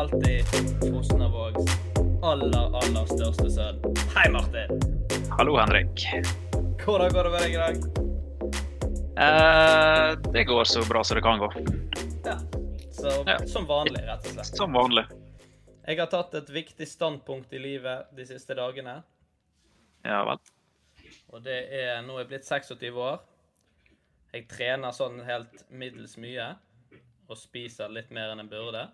alltid Fosnavågs aller, aller største sønn. Hei, Martin. Hallo, Henrik. Hvordan går det med deg i dag? Eh, det går så bra som det kan gå. Ja. Så, Ja. Som vanlig, rett og slett. Som vanlig. Jeg har tatt et viktig standpunkt i livet de siste dagene. Ja vel. Og det er Nå er jeg blitt 26 år. Jeg trener sånn helt middels mye. Og spiser litt mer enn jeg burde.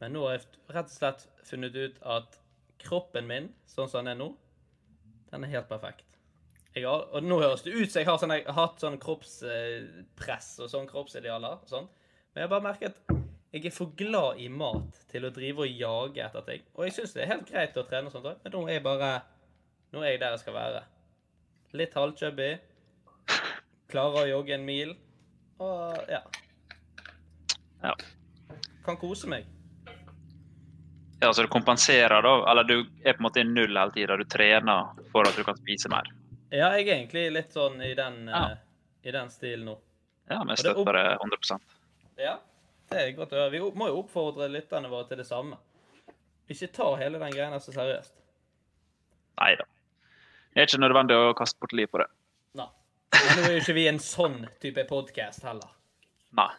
Men nå har jeg rett og slett funnet ut at kroppen min, sånn som den er nå, den er helt perfekt. Har, og nå høres det ut som jeg har, sånn, jeg har hatt sånn kroppspress og sånn kroppsidealer. og sånn. Men jeg har bare merket jeg er for glad i mat til å drive og jage etter ting. Og jeg syns det er helt greit å trene og sånt òg, men nå er jeg bare Nå er jeg der jeg skal være. Litt halvchubby. Klarer å jogge en mil. Og ja. Ja. Kan kose meg. Ja, så du kompenserer, da? Eller du er på en måte i null hele tida? Du trener for at du kan spise mer? Ja, jeg er egentlig litt sånn i den, Ja. uh, i den stilen nå. Ja, vi er støtter det 100 Ja, det er godt å høre. Vi må jo oppfordre lytterne våre til det samme. Ikke ta hele den greia så seriøst. Nei da. Det er ikke nødvendig å kaste bort liv på det. Nei. Men nå er jo ikke vi en sånn type podkast heller. Nei.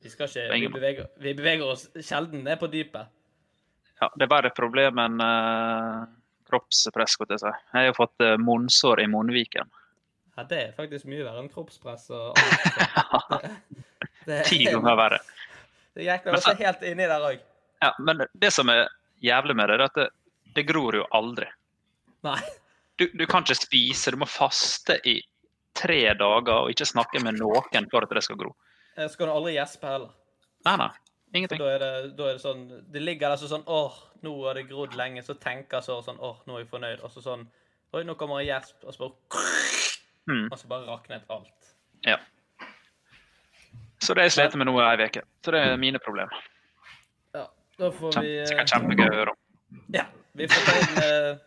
Vi, ikke, vi, beveger, vi beveger oss sjelden ned på dypet. Ja, det er verre problem med en uh, kroppspress, skal jeg si. Jeg har jo fått uh, munnsår i munnviken. Ja, det er faktisk mye verre enn kroppspress og annet. Det, Ti ganger verre. Det gikk vel også helt inni der òg. Ja, men det som er jævlig med det, er at det, det gror jo aldri. Nei. Du, du kan ikke spise, du må faste i tre dager og ikke snakke med noen for at det skal gro. Så skal du aldri gjespe heller. Nei, nei. Ingenting. da er det, da er det sånn Det ligger der sånn åh, nå har det grodd lenge. Så tenker så sånn åh, nå er jeg fornøyd. Og så sånn Oi, nå kommer en gjesp. Og så bare Mm. Og så bare raknet alt. Ja. Så det har jeg slitt med nå i ei uke. Så det er mine problemer. Ja, da får vi eh, sikkert kjempegøy å høre om. Ja. Vi får ta inn eh,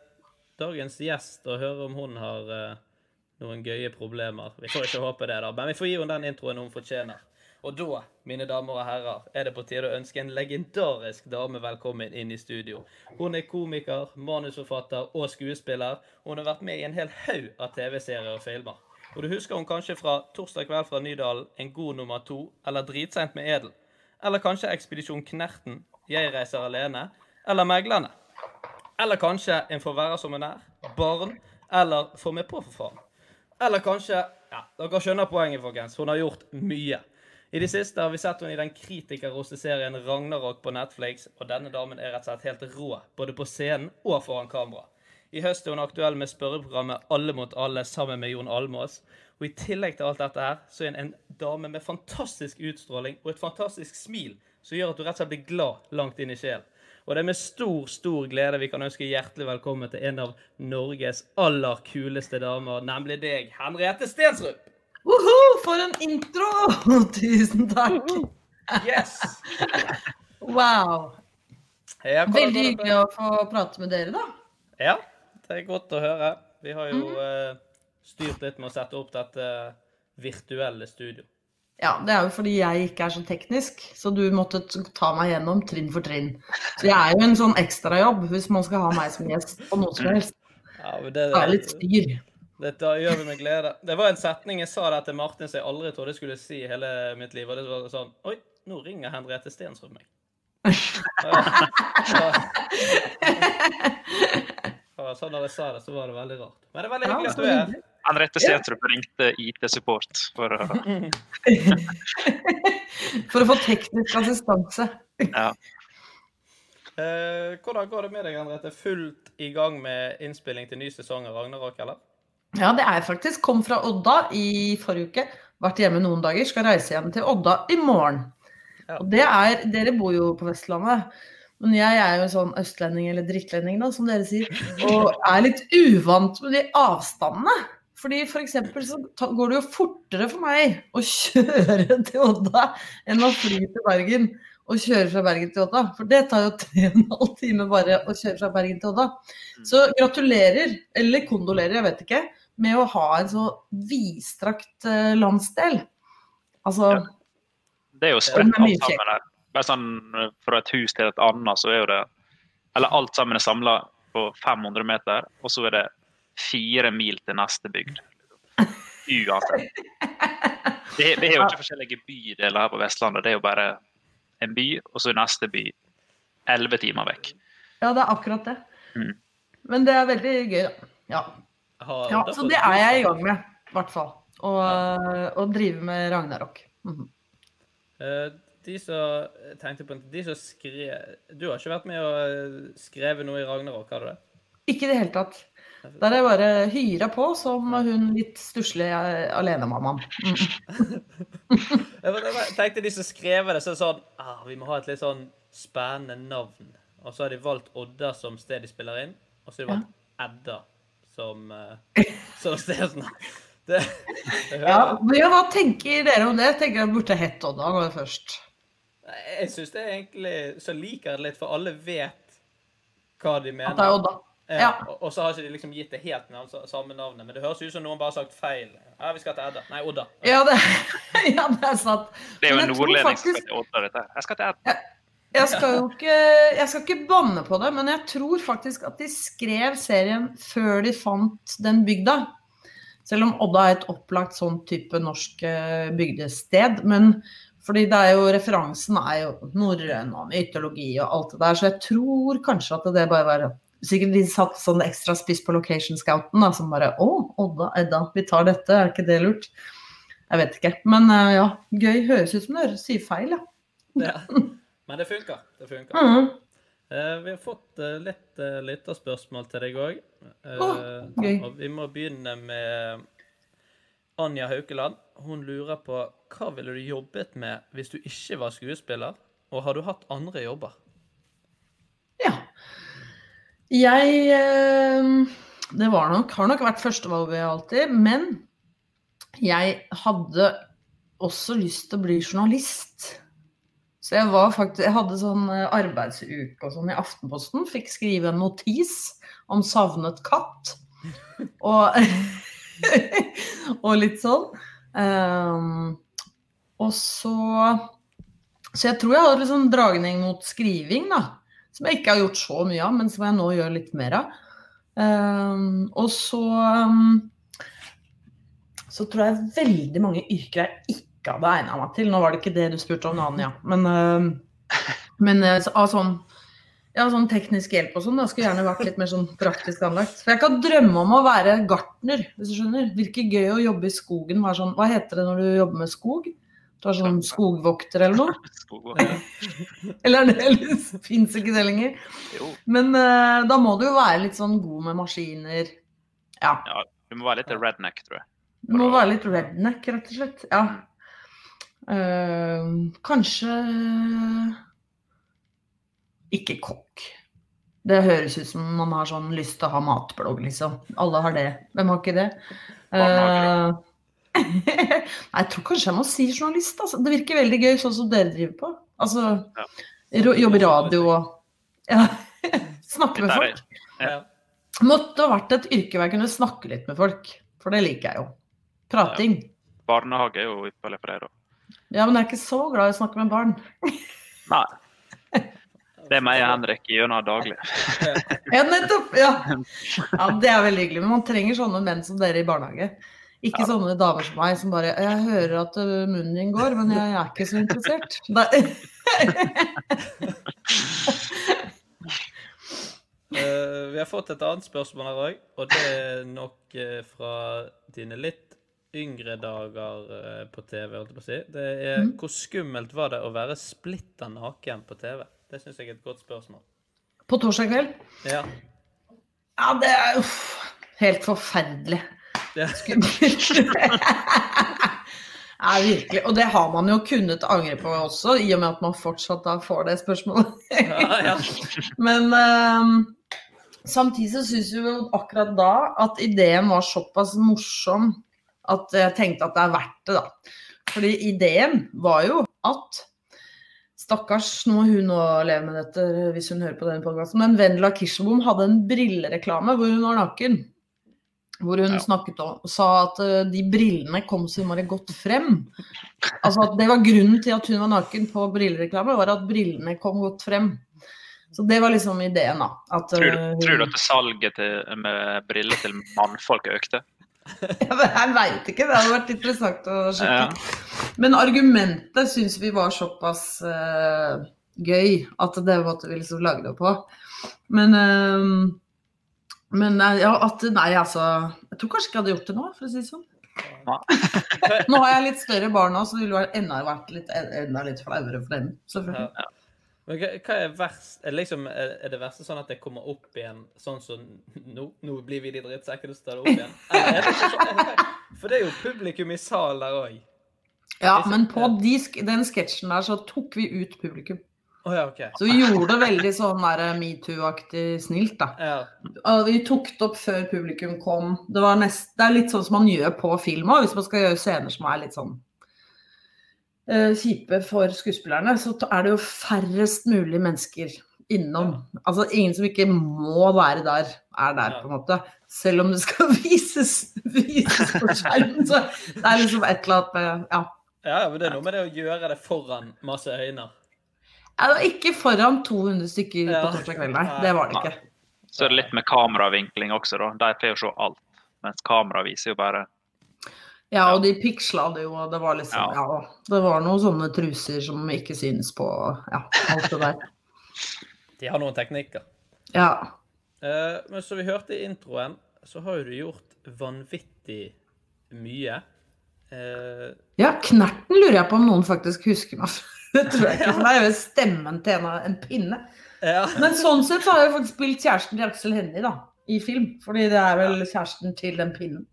dagens gjest og høre om hun har eh, noen gøye problemer. Vi får ikke håpe det, da. Men vi får gi henne den introen hun fortjener. Og da, mine damer og herrer, er det på tide å ønske en legendarisk dame velkommen inn i studio. Hun er komiker, manusforfatter og skuespiller. Hun har vært med i en hel haug av TV-serier og filmer. Og du husker hun kanskje fra 'Torsdag kveld fra Nydalen', 'En god nummer to' eller 'Dritseint med Edel'. Eller kanskje 'Ekspedisjon Knerten', 'Jeg reiser alene' eller 'Meglerne'. Eller kanskje en får være som en er. Barn. Eller få meg på, for faen. Eller kanskje Ja, dere skjønner poenget, folkens. Hun har gjort mye. I det siste har vi sett henne i den kritikerroste serien Ragnarok på Netflix, og denne damen er rett og slett helt rå, både på scenen og foran kamera. I høst er hun aktuell med spørreprogrammet Alle mot alle sammen med Jon Almås. Og i tillegg til alt dette her, så er hun en dame med fantastisk utstråling og et fantastisk smil som gjør at du rett og slett blir glad langt inn i sjelen. Og det er med stor, stor glede vi kan ønske hjertelig velkommen til en av Norges aller kuleste damer, nemlig deg, Henriette Stensrup. Woho, for en intro! Tusen takk. Yes! Wow. Veldig hyggelig å få prate med dere, da. Ja, det er godt å høre. Vi har jo eh, styrt litt med å sette opp dette virtuelle studio. Ja, Det er jo fordi jeg ikke er så teknisk, så du måtte ta meg gjennom trinn for trinn. Så jeg er jo en sånn ekstrajobb hvis man skal ha meg som gjest på noe som helst. Ja, det, Det er litt styr. Dette gjør vi med glede. Det var en setning jeg sa der til Martin som jeg aldri trodde jeg skulle si i hele mitt liv. Og det var sånn Oi, nå ringer Henriette Stensrud meg. Ja, ja, sånn da jeg sa det, så var det veldig rart. Men det er veldig hyggelig at du er her. Henriette Stensrup ringte IT-support for å For å få teknisk assistanse. ja. Eh, hvordan går det med deg, Henriette? Fullt i gang med innspilling til ny sesong av Ragnarok, eller? Ja, det er faktisk. Kom fra Odda i forrige uke. Vært hjemme noen dager. Skal reise hjem til Odda i morgen. Ja. Og det er Dere bor jo på Vestlandet. Men jeg er jo sånn østlending, eller drittlending, da, som dere sier. Og er litt uvant med de avstandene. Fordi for eksempel så går det jo fortere for meg å kjøre til Odda enn å fly til Bergen og kjøre fra Bergen til Odda. For det tar jo tre og en halv time bare å kjøre fra Bergen til Odda. Så gratulerer, eller kondolerer, jeg vet ikke, med å ha en så vidstrakt eh, landsdel. Altså, Ja. Det er jo spredt er alt sammen her. Bare sånn eh, fra et hus til et annet, så er jo det Eller alt sammen er samla på 500 meter, og så er det fire mil til neste bygd. Uansett. Det, det er jo ikke forskjellige bydeler her på Vestlandet. Det er jo bare en by, og så neste by elleve timer vekk. ja, det er akkurat det. Mm. Men det er veldig gøy, da. Ja. Har- ja så det er jeg i gang med, i hvert fall. Å ja. drive med Ragnarok. Mhm. Eh, De som tenkte på De som skrev Du har ikke vært med og eh, skrevet noe i Ragnarok, har du det? Ikke i det hele tatt. Der er jeg bare hyra på som hun litt stusslige alenemammaen. Mhm. Jeg tenkte de som skrev det, så sånn ah, Vi må ha et litt sånn spennende navn. Og så har de valgt Odda som sted de spiller inn, og så har de valgt Edda som, eh, som stedsnavn. Det, det Ja, men ja, hva tenker dere om det? Jeg tenker jeg burde hett Odda nå først. Jeg syns det er egentlig Så liker jeg det litt, for alle vet hva de mener. At det er Odda. Ja, Ja. og- Og så har ikke de liksom gitt det helt navn, samme navnet. Men det høres ut som noen bare har sagt feil. Ja, vi skal til Edda. Nei, Odda. Ja, det, ja, det er sant. Det er jo en jeg nordlending som heter skal til Odda, dette. Jeg skal til Edda. Jeg skal jo ikke, jeg skal ikke banne på det, men jeg tror faktisk at de skrev serien før de fant den bygda. Selv om Odda er et opplagt sånn type norsk eh, bygdested. Men fordi det er jo referansen er jo norrøn og mytologi og alt det der, så jeg tror kanskje at det bare var Sikkert de satt sånn ekstra spiss på location scouten, da, som bare Å, Odda, Edda, vi tar dette, er ikke det lurt? Jeg vet ikke. Men eh, ja, gøy. Høres ut som det høres sier feil, ja. Ja. Men det funker. Det funker. Mm. Uh, vi har fått uh, litt uh, lytterspørsmål til deg òg. Å, gøy. og vi må begynne med Anja Haukeland. Hun lurer på hva ville du jobbet med hvis du ikke var skuespiller? Og har du hatt andre jobber? Ja. Jeg Det var nok, har nok vært førstevalget alltid, men jeg hadde også lyst til å bli journalist. Så jeg faktisk Jeg hadde sånn eh, arbeidsuke og sånn i Aftenposten. Fikk skrive en notis om savnet katt. Og, og litt sånn. Um, og så Så jeg tror jeg hadde sånn dragning mot skriving, da. Som jeg ikke har gjort så mye av, men som jeg nå gjør litt mer av. Um, og så um, Så tror jeg veldig mange yrker jeg ikke hadde egna meg til. Nå var det ikke det du spurte om, Anja. Men, uh, men uh, så- av sånn ja, sånn teknisk hjelp og sånn. Da skulle gjerne vært litt mer sånn praktisk anlagt. For jeg kan drømme om å være gartner, hvis du skjønner. Virker gøy å jobbe i skogen. Sånn, hva heter det når du jobber med skog? Du er sånn skogvokter eller noe? Eller er eller fins ikke det lenger? Jo. Men uh, da må du jo være litt sånn god med maskiner. Ja. Ja, du må være litt redneck, tror jeg. Du må være litt redneck, rett og slett. Ja. Eh, kanskje ikke kokk. Det høres ut som man har sånn lyst til å ha matblogg, liksom. Alle har det. Hvem har ikke det? Eh, jeg tror kanskje jeg må si journalist. Altså. Det virker veldig gøy, sånn som dere driver på. Altså, Ja. jobbe radio og ja. snakke med folk. Ja. Måtte ha vært et yrke hvor jeg kunne snakke litt med folk. For det liker jeg jo. Prating. Barnehage er jo ypperlig for deg, da. Ja, men jeg er ikke så glad i å snakke med barn. Nei. Det er meg og Henrik gjennom daglig. Ja, nettopp! Ja. ja, det er veldig hyggelig. Men man trenger sånne menn som dere i barnehage. Ikke sånne damer som meg som bare Jeg hører at munnen din går, men jeg er ikke så interessert. Eh, vi har fått et annet spørsmål her òg, og det er nok eh, fra dine litt yngre dager eh, på TV, holdt jeg på å si. Det er mm. hvor skummelt var det å være splitter naken på TV? Det syns jeg er et godt spørsmål. På torsdag kveld? Ja. Ja, det er uff, helt forferdelig. Ja. Skummelt. Ja, virkelig. Og det har man jo kunnet angre på også, i og med at man fortsatt da får det spørsmålet. Ja, ja. Men um, samtidig så syns vi jo akkurat da at ideen var såpass morsom at jeg tenkte at det er verdt det, da. Fordi ideen var jo at Stakkars, nå må hun nå leve med dette hvis hun hører på denne podkasten, men Vendela Kirsebom hadde en brillereklame hvor hun var naken. Hvor hun Ja. snakket om, sa at eh, de brillene kom så innmari godt frem. Altså at Det var grunnen til at hun var naken på brillereklame, var at brillene kom godt frem. Så det var liksom ideen, da. At, Tror, eh, du- tror du at salget til, med briller til mannfolk økte? Ja, men Jeg veit ikke, det hadde vært interessant å sjekke. Ja. Men argumentet syns vi var såpass uh, gøy at det måtte vi liksom lage det på. Men uh, Men eh, ja, at Nei, altså Jeg tror kanskje ikke jeg hadde gjort det nå, for å si det sånn. Nå har jeg litt større barn nå, så det ville enda, vært litt, enda litt flauere for dem. selvfølgelig. Ja. Men hva, er verst? Er, liksom, er det verste sånn at det kommer opp igjen sånn som nå, nå blir vi de drittsekkene som tar det opp igjen? Eller er det? For det er jo publikum i salen der òg. Ja, men på de, den sketsjen der så tok vi ut publikum. Oh, ja, OK. Så vi gjorde det veldig sånn der metoo-aktig snilt, da. Ja. Vi tok det opp før publikum kom. Det, var nest, det er litt sånn som man gjør på film òg, hvis man skal gjøre scener som er litt sånn eh, kjipe for skuespillerne. Så er det jo færrest mulig mennesker innom. Altså ingen som ikke må være der, er der, på en måte. Selv om det skal vises, vises på skjermen. Så det er liksom et eller annet med Ja. ja, men det er noe med det å gjøre det foran masse øyne. Ja, ikke foran 200 stykker på torsdag kveld, nei. Det var det ikke. Så er det litt med kameravinkling også, da. De pleier jo se alt. Mens kamera viser jo bare Ja, og de piksla det jo, og det var liksom Ja. Ja, det var noen sånne truser som ikke synes på Ja, alt det der. De har noen teknikker. Ja. Uh, men som vi hørte i introen, så har jo du gjort vanvittig mye. Uh, ja, Knerten lurer jeg på om noen faktisk husker meg fra. Det tror jeg ikke, for det er jo stemmen til en, en pinne. ja. Men sånn sett så har jeg faktisk spilt kjæresten til Aksel Hennie, da, i film. Fordi det er vel kjæresten til den pinnen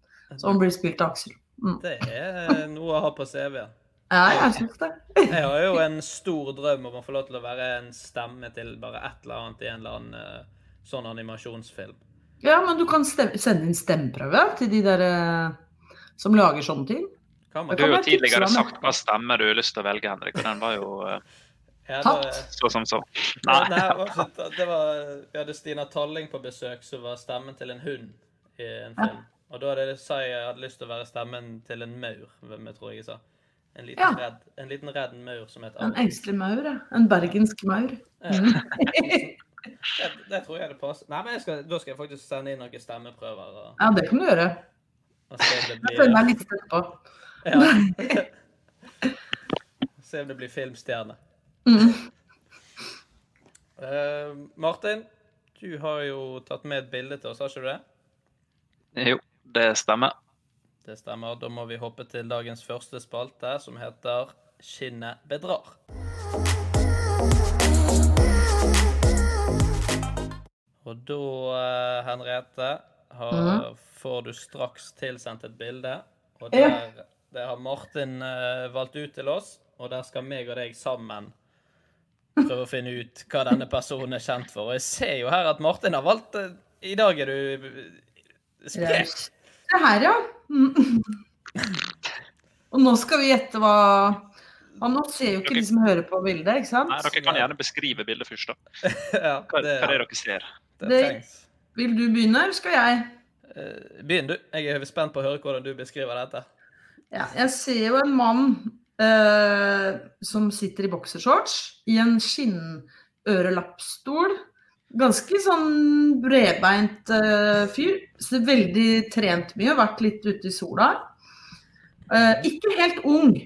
som blir spilt av Aksel. Mm. Det er noe å ha på CV-en. Ja, jeg syns det. Jeg har jo en stor drøm om å få lov til å være en stemme til bare et eller annet i en eller annen eh, sånn animasjonsfilm. Ja, men du kan sende inn stemmeprøve til de der eh, som lager sånne ting. Kan man? Du har jo tidligere sagt hva stemme du har lyst til å velge, Henrik, og den var jo eh, Ja, Tatt. så som så. Nei, Nei. det var, Vi hadde Stina Talling på besøk, som var stemmen til en hund i en film. Og da hadde jeg sa jeg jeg hadde lyst til å være stemmen til en maur, hvem jeg tror jeg sa. En liten, Ja. redd, en liten redd maur som het En engstelig maur, ja. En bergensk maur. Det, det tror jeg det passer. Nei, men jeg skal, Da skal jeg faktisk sende inn noen stemmeprøver. Og, Ja, det kan du gjøre. det Jeg føler blir meg litt støtt på. ja. Se om det blir filmstjerne. Mm. Uh, Martin, du har jo tatt med et bilde til oss, har ikke du det? Jo, det stemmer. Det stemmer. Da må vi hoppe til dagens første spalte, som heter skinnet bedrar. Og da, eh, Henriette, har, får du straks tilsendt et bilde. Og der, det har Martin eh, valgt ut til oss, og der skal meg og deg sammen prøve å finne ut hva denne personen er kjent for. Og jeg ser jo her at Martin har valgt eh, I dag er du sprek. Se her, ja. Mm. Og nå skal vi gjette hva ja, Nå ser jo ikke de som hører på bildet, ikke sant? Nei, dere kan gjerne beskrive bildet først. da. Ja, Hva, det, hva er det dere ser? det Det- Vil du begynne, eller skal jeg? Eh, Begynn, du. Jeg er spent på å høre hvordan du beskriver dette. Ja, jeg ser jo en mann eh, som sitter i boksershorts i en skinnørelappstol. Ganske sånn bredbeint uh, fyr. Så veldig trent mye, vært litt ute i sola. Uh, ikke helt ung.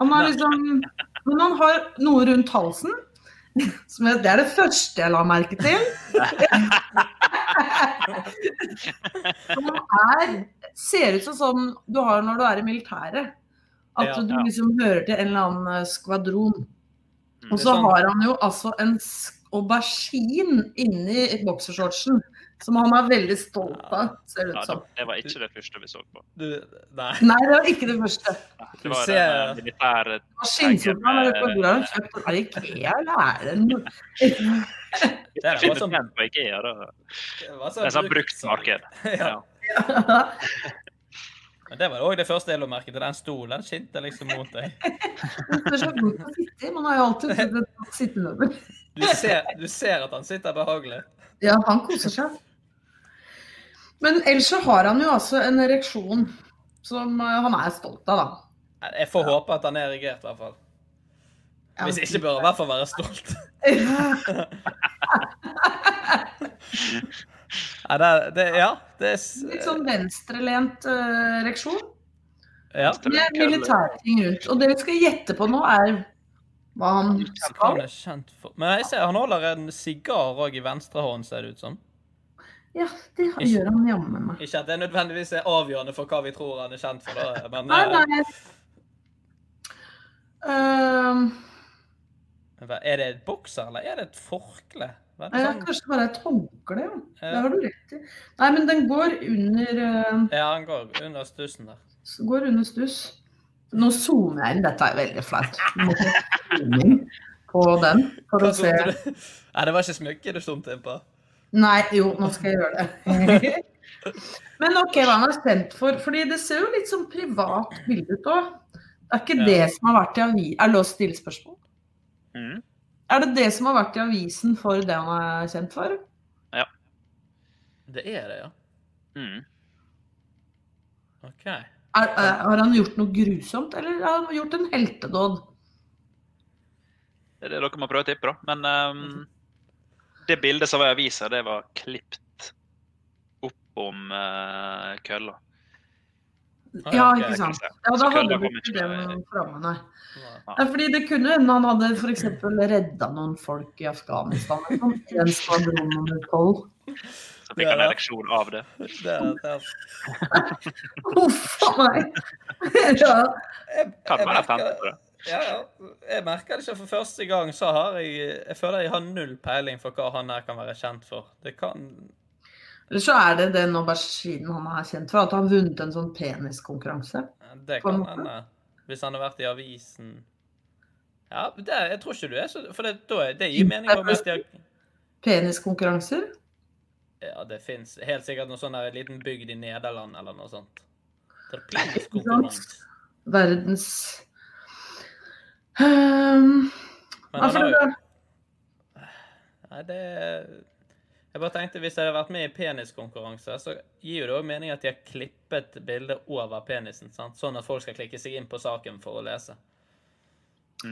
Han har liksom Men han har noe rundt halsen. Som jeg, det er det første jeg la merke til. Han er, ser ut som sånn du har når du er i militæret. At du liksom hører til en eller annen eh, skvadron. Mm. Og så har han jo altså en sk- aubergine inni boksershortsen. Som han er veldig stolt av, ser det ut som. det var ikke det første vi så på. Du, nei. Nei, det var ikke det første. Det var en militær eh, var. Jeg vet ikke hvor han har kjøpt den. Er det Ikea, eller er det noe Det er sånn, på Ikea, da. det var er sånn bruktmarked. Ja. Men det var òg det første jeg la merke til. Den stolen skinte liksom mot deg. Det er så godt å sitte i. Man har jo alltid et godt sittemøbel. Du ser, du ser at han sitter behagelig. Ja, han koser seg. Men ellers så har han jo altså en ereksjon som eh, han er stolt av, da. Jeg får håpe at han er erigert, i hvert fall. Hvis ikke bør han i hvert fall være stolt. Nei, det, det, ja, det er Litt sånn venstrelent uh, ereksjon. ja. Med militærting rundt. Og det vi skal gjette på nå, er hva han skal. er kjent for. Men jeg ser han holder en sigar òg i venstre hånd, ser det ut som. Ja, det gjør han jammen meg. Ikke at det nødvendigvis er avgjørende for hva vi tror han er kjent for, da, men Nei, eh, nei. Uh, er det et bokser, eller er det et forkle? Ja, sånn? kanskje det bare et håndkle, ja. Det Ja. har du rett i. Nei, men den går under eh, Ja, den går under stussen der. Går under stuss. Nå zoomer jeg inn. Dette er veldig flaut. På den for å se. Nei, det var ikke smykket du zoomte inn på. Nei, jo, nå skal jeg gjøre det. Men OK, hva han er spent for. Fordi det ser jo litt sånn privat bilde ut òg. Det er ikke Ja. det som har vært i avisen Er det lov å stille spørsmål? Mm. Er det det som har vært i avisen for det han er kjent for? Ja. Det er det, ja. Mm. OK. Er, er, har han gjort noe grusomt, eller har han gjort en heltedåd? Det er det dere må prøve å tippe, da. Men um, det bildet som var i avisa, det var klipt opp om uh, kølla. Ja, ikke sant. Ja, da hadde du ikke det med. framme, nei. Ja. Fordi det kunne hende han hadde f.eks. redda noen folk i Afghanistan. en skvadron nummer tolv. Så fikk han ereksjon av det. Det, det, Uff a meg! Ja. Kan være merker- på det. Ja, ja. Jeg merker det ikke for første gang, så har jeg Jeg føler jeg har null peiling for hva han her kan være kjent for. Det kan Eller så er det den auberginen han er kjent for, at han har vunnet en sånn peniskonkurranse. Det kan hende. Hvis han har vært i avisen Ja, det, jeg tror ikke du er så For det, da, det gir mening meg at de Peniskonkurranser? Ja, det fins helt sikkert noe sånn liten bygd i Nederland eller noe sånt. Det er peniskonkurranse. Verdens um, Men har det, Nei, det Jeg bare tenkte hvis jeg hadde vært med i peniskonkurranse, så gir jo det òg mening at de har klippet bildet over penisen, sant? sånn at folk skal klikke seg inn på saken for å lese.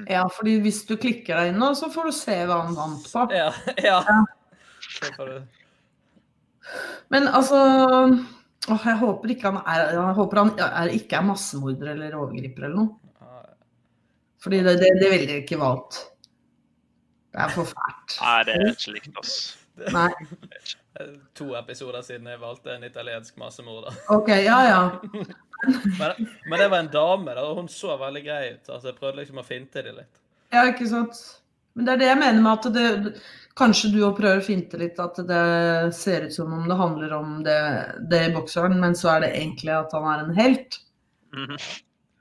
ja, fordi hvis du klikker deg inn nå, så får du se hva han vant på. Ja. ja. ja. Men altså åh, Jeg håper ikke han er, jeg håper han er, ikke er massemorder eller overgriper eller noe. Fordi det, det, det ville jeg ikke valgt. Det er for fælt. Nei, det er ikke likt oss. Nei. To episoder siden jeg valgte en italiensk massemorder. OK, ja ja. Men, men det var en dame, da, og hun så veldig grei ut. Altså, Jeg prøvde liksom å finte det litt. Ja, ikke sant. Men det er det jeg mener med at det Kanskje du òg prøver å finte litt at det ser ut som om det handler om det, det i bokseren, men så er det egentlig at han er en helt. Mhm.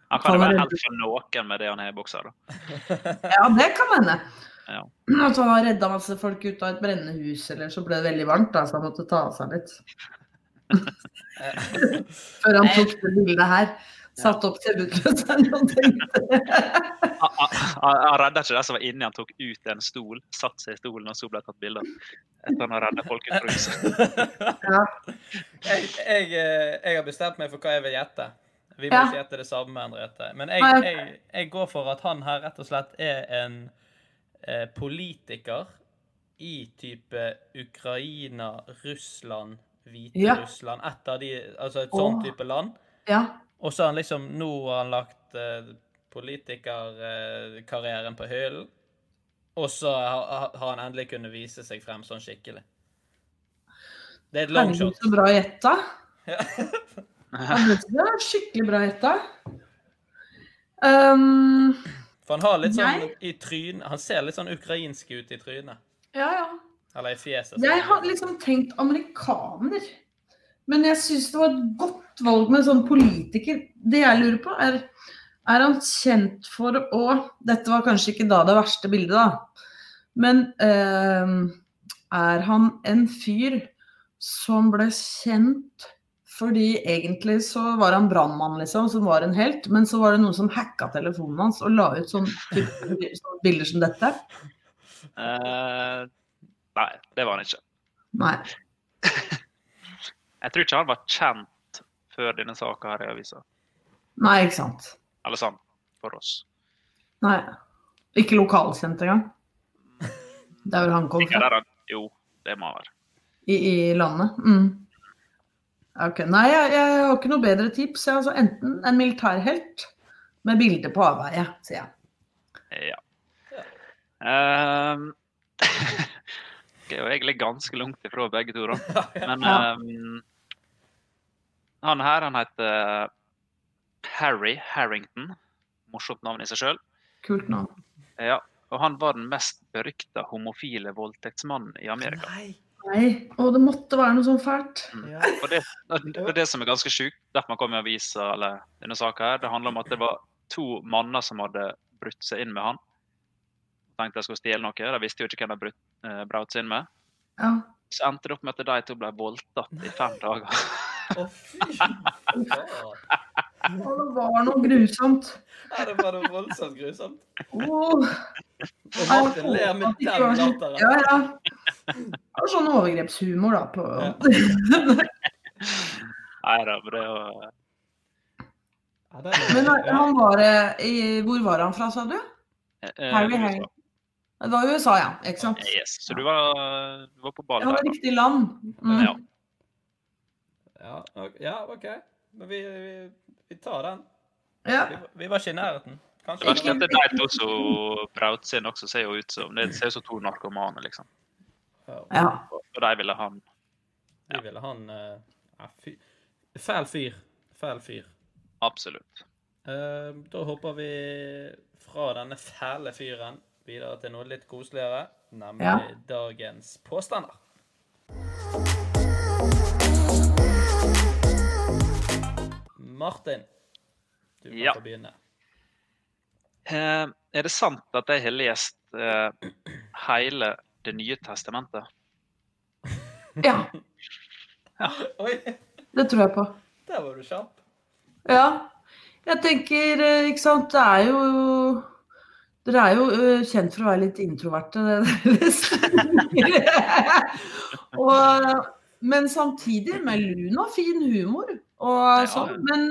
Han kan jo være helt for noen med det han er i bokser. da. Ja, det kan hende. Ja. At han har redda masse folk ut av et brennende hus, eller så ble det veldig varmt, da, så han måtte ta av seg litt. Før han tok det bildet her. Satt opp TV-utløseren og tenkte Han, redda ikke det som var inni, han tok ut en stol, satte seg i stolen og så ble tatt bilde av. Etter han har redda folk ut fra huset. ja. Jeg, jeg, eh, jeg har bestemt meg for hva jeg vil gjette. Vi må Ja. ikke gjette det samme, Henriette. Men jeg, jeg, jeg går for at han her rett og slett er en politiker i type Ukraina, Russland, Hviterussland. Et av de Altså et sånn type land. ja. Og så har han liksom Nå har han lagt eh, politikerkarrieren på hyllen. Og så har, han endelig kunnet vise seg frem sånn skikkelig. Det er et longshot. Så bra gjetta. Ja. Ja, det var skikkelig bra gjetta. Um, For han har litt sånn Nei. i trynet Han ser litt sånn ukrainsk ut i trynet. ja, ja. Eller i fjeset. Jeg har liksom tenkt amerikaner. Men jeg syns det var et godt valg med sånn politiker. Det jeg lurer på, er er han kjent for å Dette var kanskje ikke da det verste bildet, da. Men eh, er han en fyr som ble kjent fordi egentlig så var han brannmann, liksom, som var en helt. Men så var det noen som hacka telefonen hans og la ut sånn sånne bilder som dette. Uh, nei, det var han ikke. Nei. Jeg tror ikke han var kjent før denne saka her i avisa. Nei, ikke sant. Eller sånn, for oss. Nei. Ikke lokalkjent engang. Det er vel han kom fra. Jo, det må han være. I, I landet. Mm. Ok, Nei, jeg, jeg har ikke noe bedre tips. Jeg, altså, enten en militærhelt med bilde på avveie, sier jeg. Ja. Ehm, det er jo egentlig ganske langt ifra begge to, da. Men Ja. um, han her, han heter Harry Harrington. Morsomt navn i seg sjøl. Kult navn. Ja. Og han var den mest berykta homofile voldtektsmannen i Amerika. Nei. Nei, Og det måtte være noe sånn fælt. Ja. Og det, og det som er ganske sjukt, derfor man kom i avisa eller denne saka her, det handler om at det var to manner som hadde brutt seg inn med han. Tenkte jeg skulle stjele noe. De visste jo ikke hvem de brutt, eh, brøt seg inn med. Ja. Så endte det opp med at de to ble voldtatt i fem dager. Å, fy Å, det var noe grusomt. Ja, det var noe voldsomt grusomt. Oh. Og Martin ler med den latteren. Ja, ja. Det var sånn overgrepshumor, da. På. Nei da, men det var Men han var eh, i Hvor var han fra, sa du? eh, Harry. Harry. Det var USA, ja. Ikke sant? Yes. Så du var, du var på var der. Ja, riktig land. Mm. Ja. Ja, ok. ja, OK. Men vi, vi, vi tar den. Ja. Vi, vi var ikke i nærheten. Det Kanskje verste er at også Brautsen også ser jo ut som Det ser ut som to narkomane, liksom. Ja, ja. Og de ville han De ville han eh, ja, fy, Fæl fyr. Fæl fyr. absolutt. Uh, da hopper vi fra denne fæle fyren videre til noe litt koseligere, nemlig Ja. dagens påstander. Martin, du kan Ja. få begynne. Eh, er det sant at jeg har lest eh, hele Det nye testamentet? ja. ja. Det tror jeg på. der var du kjapp. Ja. Jeg tenker, eh, ikke sant, det er jo Dere er jo eh, kjent for å være litt introverte. det- og, men samtidig med lun og fin humor. Og sånn, men,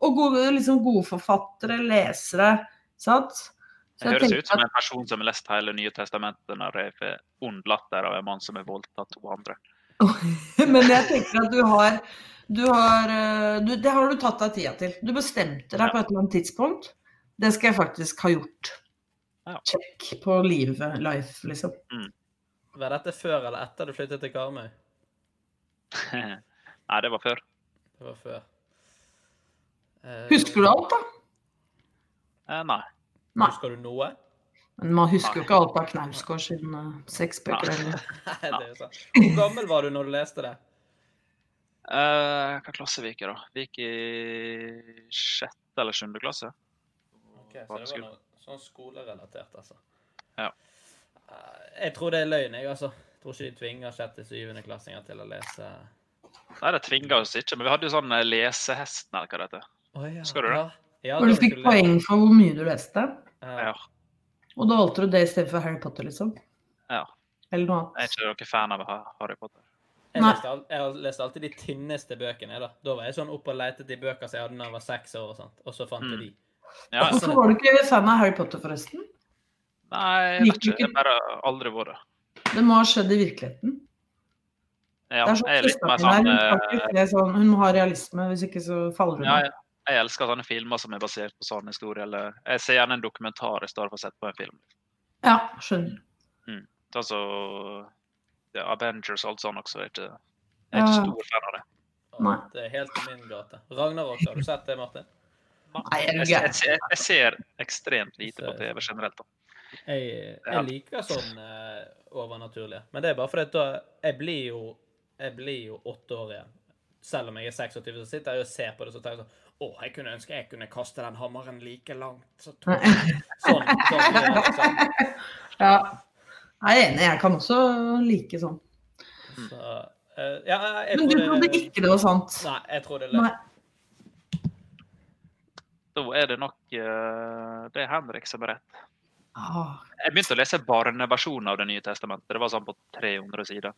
og gode, liksom gode forfattere, lesere. Sant? Så Det høres ut som en person som har lest hele Nye testamentet når jeg får ond latter av en mann som har voldtatt to andre. Men jeg tenker at du har, du har eh, du, Det har du tatt deg tida til. Du bestemte deg Ja. på et eller annet tidspunkt. Det skal jeg faktisk ha gjort. Ja. Check på livet, life, liksom. Var dette før eller etter du flyttet til Karmøy? Nei, det var før. Det var før. Eh, Husker du alt, da? Eh, nei. Nei. Husker du noe? Men man husker jo ikke alt av Knausgård sine seks bøker. Nei. Nei, det er jo sant. Hvor gammel var du når du leste det? Eh, hva klasse vi gikk i, da? Vi gikk i sjette eller sjuende klasse. Ok, så det var noe sånn skolerelatert, altså. Ja. Uh, Jeg tror det er løgn, jeg, altså. Tror ikke de tvinger sjette- syvendeklassinger til å lese Nei, det tvinger oss ikke, men vi hadde jo sånn lesehest, lesehesten, eller hva det heter. Å, ja. Husker du det? Ja. Ja, Hvor du fikk skulle poeng for hvor mye du leste. Ja. Og da valgte du det i stedet for Harry Potter, liksom? ja. Eller noe Jeg er ikke noen fan av Harry Potter. Jeg leste, al- jeg har lest alltid de tynneste bøkene. Da Da var jeg sånn oppe og lette i bøker som jeg hadde da jeg var seks år, og sånt. Og så fant jeg Mm. de. Ja, Hvorfor var du ikke fan av Harry Potter, forresten? nei, jeg vet ikke. Jeg bare aldri vært det. Det må ha skjedd i virkeligheten. Ja, det er sånn jeg litt mer sånn hun, eh, sånn, hun må ha realisme, hvis ikke så faller hun ja, jeg, jeg elsker sånne filmer som er basert på sånn historie, eller Jeg ser gjerne en dokumentar i stedet for å sette på en film. Ja, skjønner. Mm. Altså, ja, Avengers og alt sånt også. Jeg er ikke, jeg er ikke stor fan av det. Nei. Det er helt i min gate. Ragnarok, har du sett det, Martin? Nei, Jeg, jeg, ser- jeg ser ekstremt lite på TV generelt. da. Jeg, Ja. jeg liker sånn uh, overnaturlige. Men det er bare fordi at da Jeg blir jo jeg blir jo åtte år igjen. Selv om jeg er 26, så sitter jeg og ser på det så tenker jeg sånn Å, jeg kunne ønske jeg kunne kaste den hammeren like langt. Så sånn. Sånn, sånn det. Ja. Jeg er enig, jeg kan også like sånn. Så, uh, ja, jeg Men du trodde ikke det var sant? Nei, jeg tror det. Nei. Da er det nok uh, Det er Henrik som er rett. Ah, Jeg begynte å lese barneversjonen av Det nye testamentet. Det var sånn på 300 sider.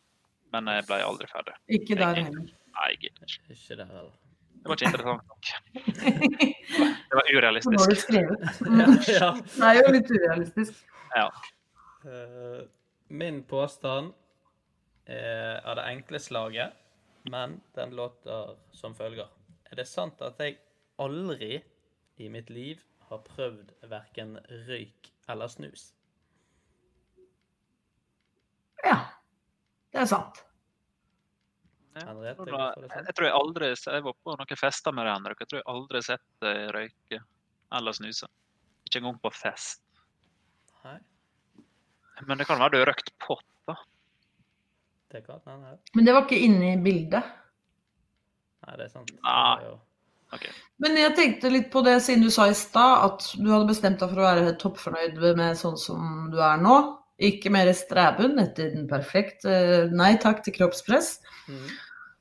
Men jeg ble aldri ferdig. ikke der heller. Nei, jeg gidder ikke. Ikke det heller. Det var ikke interessant nok. Det var Så var har du skrevet. Ja, ja. Det er jo litt urealistisk. Ja. Eh, min påstand er av det enkle slaget, men den låter som følger. Er det sant at jeg aldri i mitt liv har prøvd verken røyk eller snus? Ja. Det er sant. Ja. Da-? Jeg tror jeg aldri Jeg var på noen fester med Henrik. Jeg tror jeg aldri har sett deg røyke eller snuse. Ikke engang på fest. Nei, Men det kan være du har røkt pott, da. det kan nei, nei. Men det var ikke inne i bildet. Nei, det er sant. Det Ah. var jo- Ok. Men jeg tenkte litt på det siden du sa i stad at du hadde bestemt deg for å være toppfornøyd med sånn som du er nå. Ikke mer streben etter den perfekte nei takk til kroppspress. Mm.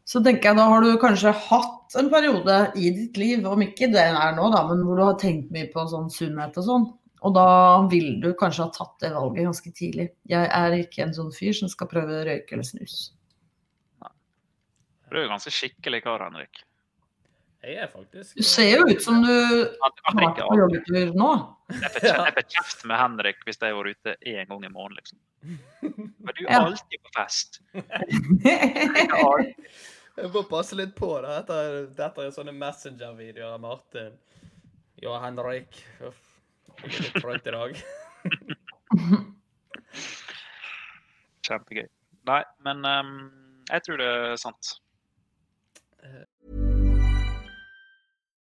Så tenker jeg da har du kanskje hatt en periode i ditt liv, om ikke det er nå, da, men hvor du har tenkt mye på sånn sunnhet og sånn. Og da vil du kanskje ha tatt det valget ganske tidlig. Jeg er ikke en sånn fyr som skal prøve å røyke eller snus. Du er jo ganske skikkelig kar, Henrik. Jeg er faktisk Du ser jo ut som du har vært på joggetur nå. Jeg får kjeft- med Henrik hvis jeg var ute én gang i måneden, liksom. Men du er Ja. alltid på fest. Jeg må passe litt på det. Dette, dette er sånne Messenger-videoer av Martin. Ja, Henrik. Uff. Jeg er litt trøtt i dag. Kjempegøy. Nei, men um, jeg tror det er sant.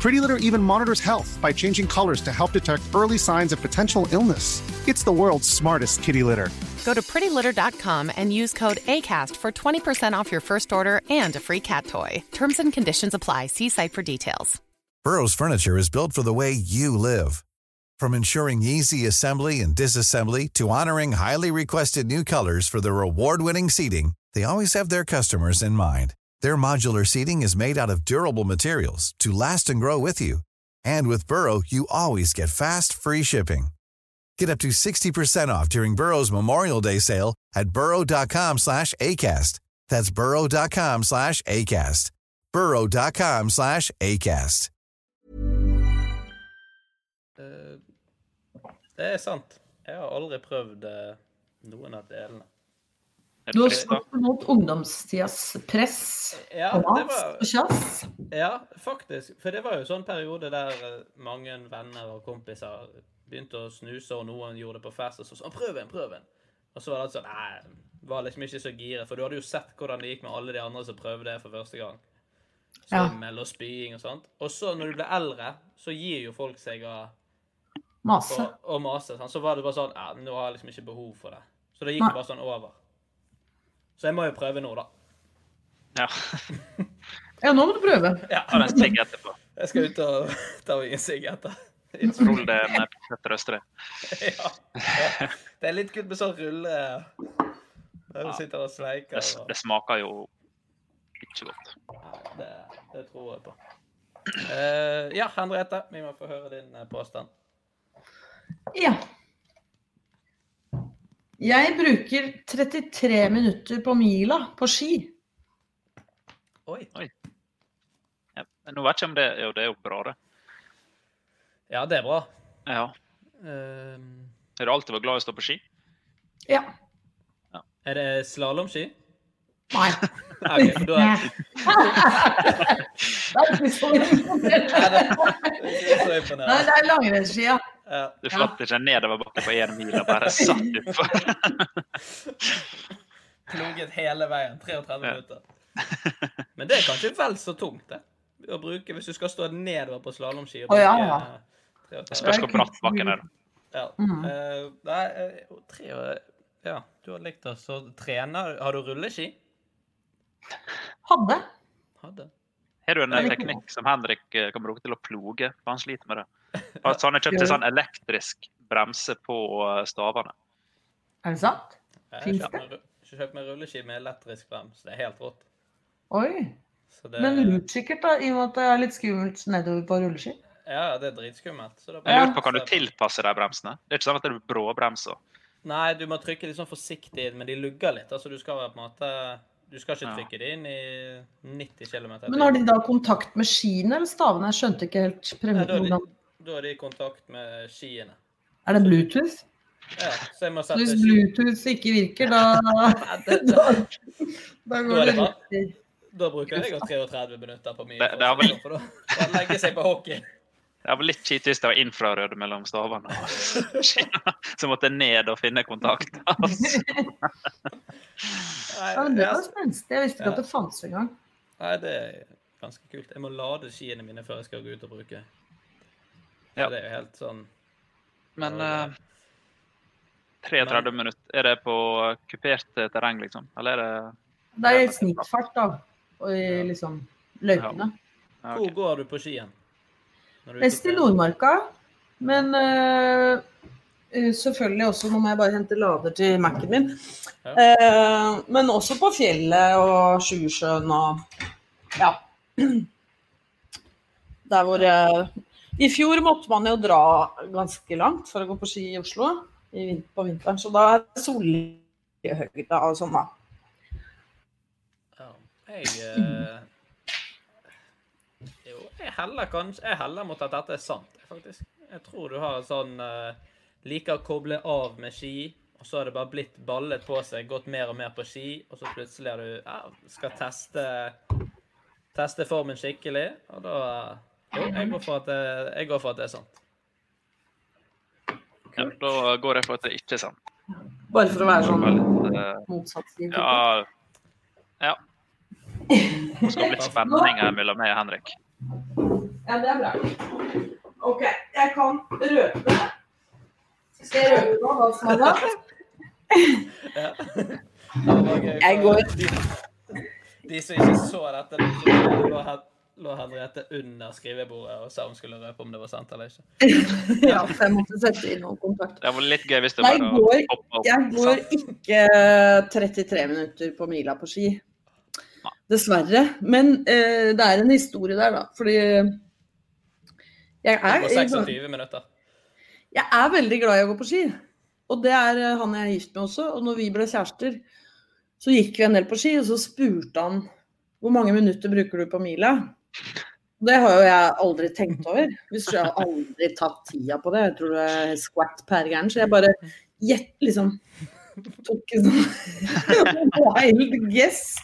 Pretty Litter even monitors health by changing colors to help detect early signs of potential illness. It's the world's smartest kitty litter. Go to prettylitter.com and use code ACAST for 20% off your first order and a free cat toy. Terms and conditions apply. See site for details. Burrow's furniture is built for the way you live. From ensuring easy assembly and disassembly to honoring highly requested new colors for their award-winning seating, they always have their customers in mind. Their modular seating is made out of durable materials to last and grow with you. And with Burrow, you always get fast, free shipping. Get up to 60% off during Burrow's Memorial Day sale at burrow.com slash ACAST. That's burrow.com slash ACAST. burrow.com slash ACAST. Eh, Det er sant. Jeg har aldri prøvd eh, noen av delene. Du har snakket stått mot ungdomstidas press Ja, og mas ja, faktisk. For det var jo sånn periode der eh, mange venner og kompiser begynte å snuse, og noen gjorde det på fest, og så sånn 'Prøv en, prøv en'. Og så var det sånn Nei, var liksom ikke så giret. for du hadde jo sett hvordan det gikk med alle de andre som prøvde det for første gang. Ja. Svimmel og spying og sånt. Og så når du blir eldre, så gir jo folk seg av Mase. og, og mase. sånn. Så var det bare sånn Ja, nå har jeg liksom ikke behov for det. Så det gikk Nei. bare sånn over. Så jeg må jo prøve nå, da. Ja. Ja, nå må du prøve. Ja, Ta en sigg etterpå. jeg skal ut og ta meg en sigg etter. Rull det med Petter Østre. ja. ja. Det er litt kult med sånn rulle Når du sitter og sleiker. Det, det smaker jo ikke godt. Det, det tror jeg på. Uh, ja, Henriette, vi må få høre din eh, påstand. Ja. Jeg bruker 33 minutter på mila på ski. Oi. Ja. men Nå vet jeg ikke om det Jo, det er jo bra, det. Ja, det er bra. Ja. Eh, Har du alltid vært glad i å stå på ski? Ja. er det slalåmski? Nei. Okay, for da er Det er ikke så imponerende. det ikke så Nei, det er langrennsski, ja. Ja. Du seg ikke nedoverbakke på én mil og bare satt utfor. Ploget hele veien. 33 Ja. minutter. Men det er kanskje vel så tungt, det. Å bruke, hvis du skal stå nedover på slalåmski. og ja, bruke, ja. eh, 33. Det spørs hvor bratt bakken er. Ja. Mhm. Uh, nei, eh, tre Ja, du har likt det. Så trener Har du rulleski? Hadde. Hadde. Har du en det- teknikk som Henrik kan bruke til å ploge? For han sliter med det. Altså, han har kjøpt en sånn elektrisk bremse på eh, stavene. Er det sant? Har Finns kjøpt meg, rulleski med elektrisk brems. Det er helt rått. Oi. Så det, Men lurt sikkert, da, i og med at det er litt skummelt nedover på rulleski. Ja, det er dritskummelt. Så bare... Jeg lurer på, Kan du tilpasse de bremsene? Det er ikke sånn at det er bråbremser. Nei, du må trykke litt sånn forsiktig inn, men de lugger litt. Altså, du skal på en måte Du skal ikke Ja. trykke det inn i 90 km. Men har de da kontakt med skiene eller stavene? Jeg skjønte ikke helt premien. Da, er de, i kontakt med skiene. Er det Bluetooth? Ja, så jeg må sette hvis. Bluetooth ikke virker, da, da, da Da går det riktig. da bruker jeg jo 33 minutter på mye. Det- det vel- For jeg legge seg på hockey. Det var litt kjipt hvis det var infrarød mellom stavene. Så måtte jeg ned og finne kontakt. Altså. Nei, Ja, men det var spenstig. Jeg visste ikke Ja. at det fantes engang. Nei, det er ganske kult. Jeg må lade skiene mine før jeg skal gå ut og bruke. Ja. det er jo helt sånn Men eh, 33 minutter, er det på kupert terreng, liksom? Eller er det Det er i snittfart, da. Og i liksom løypene. ja, Hvor går du på skien? Best i Nordmarka, men eh, eh, selvfølgelig også Nå må jeg bare hente lader til Mac-en min. Ja. Eh, men også på fjellet og Sjusjøen og ja. Der hvor eh, I fjor måtte man jo dra ganske langt for å gå på ski i Oslo på vinteren, så da er det solhøyde og sånn, da. Jeg eh, heller kanskje Jeg heller mot at dette er sant, faktisk. Jeg tror du har en sånn eh... Liker å koble av med ski, og så har det bare blitt ballet på seg, gått mer og mer på ski, og så plutselig er du ja, skal teste teste formen skikkelig, og da Jo, jeg går for at det, jeg går for at det er sant. Ja, da går jeg for at det ikke er sant. Bare for å være sånn Litt, eh, motsatt ja, ja. Det skal bli spenning her mellom meg og Henrik. Ja, det er bra. OK, jeg kan røpe Skal jeg røpe nå hva som er? Ja. Gøy, Jeg går- De, de som ikke så dette, de lå, Hen- lå Henriette under skrivebordet og sa hun skulle røpe om det var sant eller ikke. Ja, for jeg måtte sette inn noen kontakt. Det var litt gøy hvis det Jeg bare går, opp, opp. jeg går ikke 33 minutter på mila på ski. Dessverre. Men uh, det er en historie der, da. Fordi jeg Det er, var 26 minutter. jeg er veldig glad i å gå på ski. Og det er eh, han jeg er gift med også. Og når vi ble kjærester, så gikk vi en del på ski, og så spurte han hvor mange minutter bruker du på mila? Det har jo jeg aldri tenkt over. Hvis jeg har aldri tatt tida på det. Jeg tror det er squat per gæren. Så jeg bare gjett, liksom tok en sånn wild guess.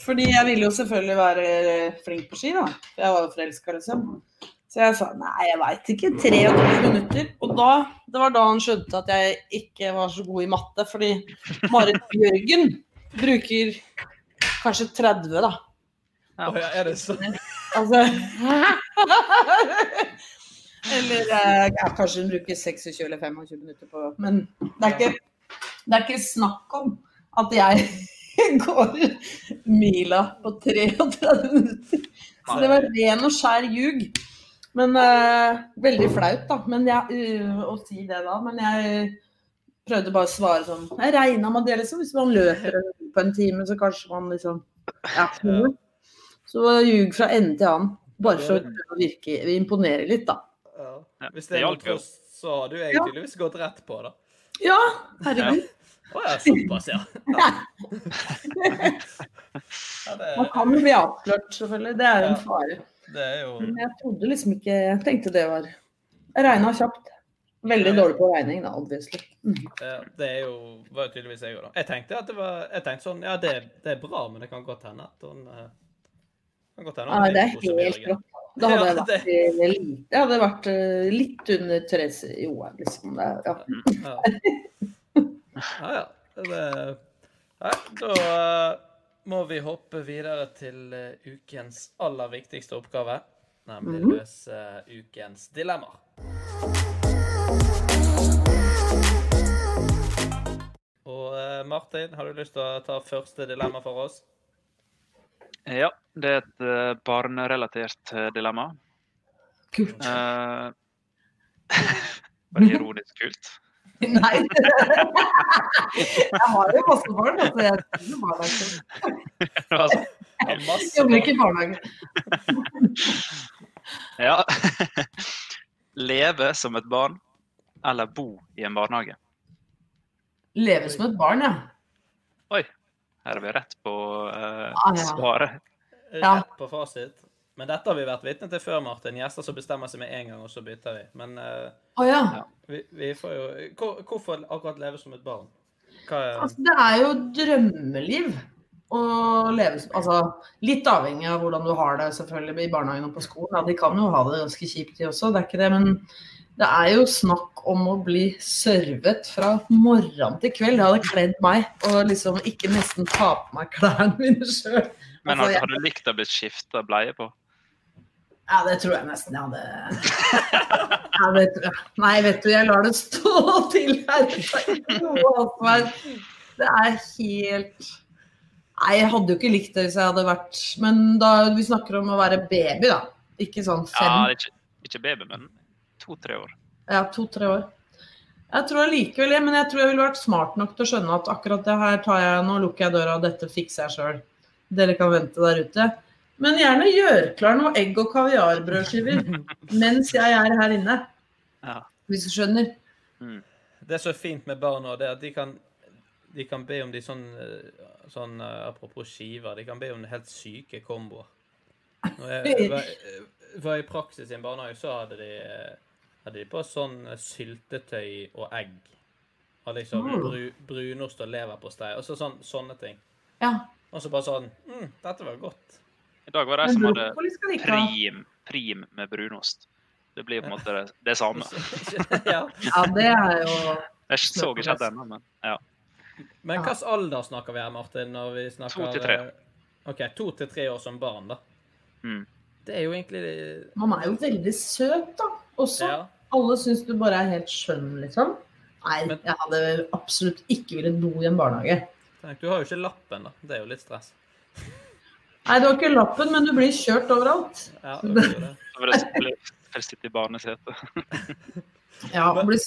Fordi jeg ville jo selvfølgelig være flink på ski, da. Jeg var jo forelska, liksom. Så jeg sa nei, jeg veit ikke. 23 minutter. Og da, det var da han skjønte at jeg ikke var så god i matte. Fordi Marit Bjørgen bruker kanskje 30, da. Å ja, er det sånn? Altså Eller eh, ja, kanskje hun bruker 26 eller 25 minutter på Men det er ikke, det er ikke snakk om at jeg går mila på 33 minutter. Så det var ren og skjær ljug. Men uh, veldig flaut, da. Men jeg, uh, å si det da. Men jeg prøvde bare å svare sånn Jeg regna med det, liksom. Hvis man løper på en time, så kanskje man liksom Ja. Så ljug fra ende til annen. Bare for å virke, imponere litt, da. Ja. Hvis det er noe jo. så har du egentlig ja. gått rett på, da. Ja, herregud. Å ja, såpass, ja. ja. det, Man kan jo bli avslørt, selvfølgelig. Det er jo en fare. det er jo Men jeg trodde liksom ikke Jeg tenkte det var Jeg regna kjapt. Veldig dårlig på regning, da, obviously. Mm. Det er jo var jo tydeligvis jeg òg, da. Jeg tenkte at det var Jeg tenkte sånn Ja, det, det er bra, men det kan godt hende at hun eh, godt hende hun det er litt helt rått. Da hadde jeg Ja, vært. Jeg hadde vært eh, litt under Therese Johaug, liksom. Det, ja. Ja. ja, ja. Det, nei, da eh, må vi hoppe videre til eh, ukens aller viktigste oppgave, nemlig Mhm. løse ukens dilemmaer. Og Martin, har du lyst til å ta første dilemma for oss? Ja, det er et eh, barnerelatert eh, dilemma. Kult. Uh, var det ironisk kult? Nei. jeg har jo masse barn, altså. Jeg skriver barnehage. altså, masse Jobber ikke i barnehage. ja. Leve som et barn eller bo i en barnehage? Leve som et barn, ja. Oi, her er vi rett på uh, Ah, ja. svaret. Ja. Rett på fasit. Men dette har vi vært vitne til før, Martin. Gjester som bestemmer seg med en gang, og så bytter vi. Men eh, Å ja. vi, vi får jo hvor, Hvorfor akkurat leve som et barn? Hva er Altså, det er jo drømmeliv å leve som Altså, litt avhengig av hvordan du har det selvfølgelig i barnehagen og på skolen. Ja, de kan jo ha det ganske kjipt, de også, det er ikke det. Men det er jo snakk om å bli servet fra morgen til kveld. Det hadde kledd meg å liksom ikke nesten ta på meg klærne mine sjøl. Men Altså, har, har du likt å bli skifta bleie på? Ja, det tror jeg nesten jeg hadde ja, vet du. Nei, vet du, jeg lar det stå til her. Det er helt Nei, jeg hadde jo ikke likt det hvis jeg hadde vært Men da vi snakker om å være baby, da. Ikke sånn fem. er ikke, ikke baby, men to-tre år. Ja, to-tre år. Jeg tror allikevel det, men jeg tror jeg ville vært smart nok til å skjønne at akkurat det her tar jeg Nå lukker jeg døra, og dette fikser jeg sjøl. Dere kan vente der ute. Men gjerne gjør klar noe egg- og kaviarbrødskiver mens jeg er her inne. Ja. Hvis du skjønner. Det er så fint med barn nå, det at de kan, de kan be om de sånn, eh, sånn eh, Apropos skiver, de kan be om helt syke komboer. Er- For i praksis i en barnehage så hadde de, eh, hadde de på sånn eh, syltetøy og egg. Og liksom Mm. bru, brunost og leverpostei. Og så sånn, sånne ting. Ja. Og så bare sånn mm, Dette var godt. I dag var det jeg som hadde prim, prim med brunost. Det blir på en måte det, det samme. ja. Ja, det er jo Jeg så ikke helt ennå, men ja. Men hvilken alder snakker vi her, Martin? når vi snakker... To til tre. OK, to til tre år som barn, da. Mm. Det er jo egentlig Man er jo veldig søt, da. Også. Ja. Alle syns du bare er helt skjønn, liksom. Nei, Men- jeg hadde absolutt ikke villet bo i en barnehage. Tenk, du har jo ikke lappen, da. Det er jo litt stress. Nei, du har ikke lappen, men du blir kjørt overalt. Ja, det ble sitte i barnesetet. Ja, og blir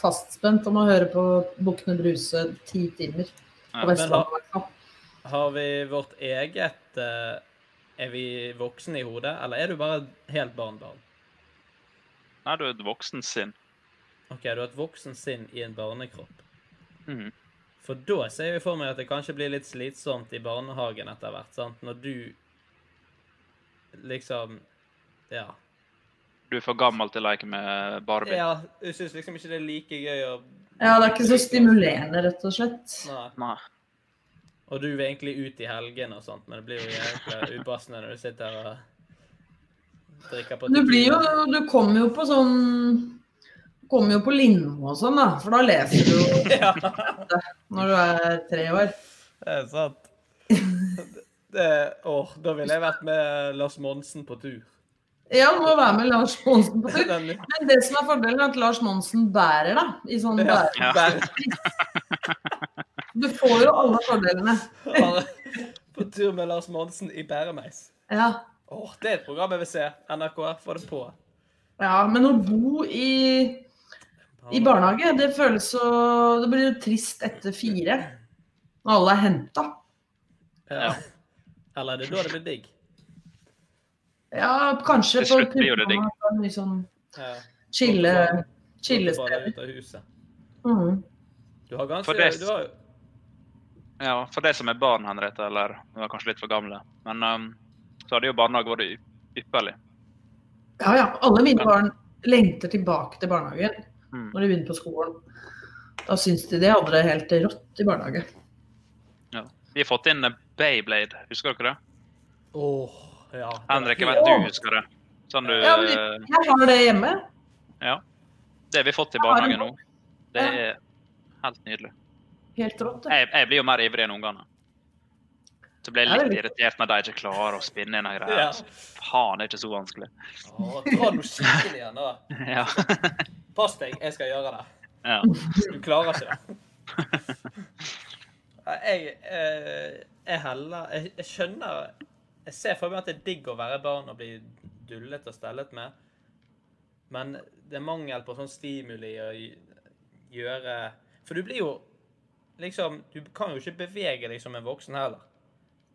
fastspent om å høre på Bukkene Bruse ti timer. Ja, På men Vestlandet, i. Har vi vårt eget eh, Er vi voksne i hodet, eller er du bare helt barn-barn? Nei, du er et voksen sinn. OK, du har et voksen sinn i en barnekropp. Mhm. For da ser vi for meg at det kanskje blir litt slitsomt i barnehagen etter hvert. sant? Når du liksom Ja. Du er for gammel til å leke med Barbie. ja du syns liksom ikke det er like gøy å Ja, det er ikke så stimulerende, rett og slett. Nei. Nei. Og du vil egentlig ut i helgene og sånt, men det blir jo egentlig upassende når du sitter her og drikker på Du blir jo Du kommer jo på sånn Kommer jo på Lindmo og sånn, da. For da leser du jo Ja, når du er tre år. det er sant. Det, åh, da ville jeg vært med Lars Monsen på tur. Ja, må være med Lars Monsen på tur. Men det som er fordelen, er at Lars Monsen bærer, da. I sånn ja, bære. Du får jo alle fordelene. på tur med Lars Monsen i bæremeis. Ja. Åh, det er et program jeg vil se. NRK, få det på. ja, men å bo i, i barnehage, det føles så Det blir jo trist etter fire. Når alle er henta. Ja. Eller er det da det blir digg? Ja, kanskje Til slutt blir jo det digg. mye sånn Ja. chille, chillested. Mhm. Du har ganske det- du har, jo- Ja, for de som er barn, Henriette, eller du er kanskje litt for gamle, men um, så hadde jo barnehage vært ypperlig. Ja, ja. Alle mine barn lengter tilbake til barnehagen Mm. når de begynner på skolen. Da syns de de hadde det helt rått i barnehage. Ja. Vi har fått inn eh, Bayblade, husker dere det? Oh, ja. Henrik, jeg vet du husker det. Sånn du, Ja, men eh, jeg har det hjemme. ja. Det har vi fått i barnehagen nå. Det er helt nydelig. Helt rått. det. Jeg, jeg blir jo mer ivrig enn ungene. Så blir jeg litt irritert når de ikke klarer å spinne inn noen greier. Ja. Så Faen, det er ikke så vanskelig. Åh, dra noe skikkelig igjen, da. Ja. Pass deg, jeg skal gjøre det. ja. Du klarer ikke det. Jeg, jeg, jeg heller jeg, jeg skjønner Jeg ser for meg at det er digg å være barn og bli dullet og stellet med. Men det er mangel på sånn stimuli å gjøre For du blir jo liksom Du kan jo ikke bevege deg som en voksen heller.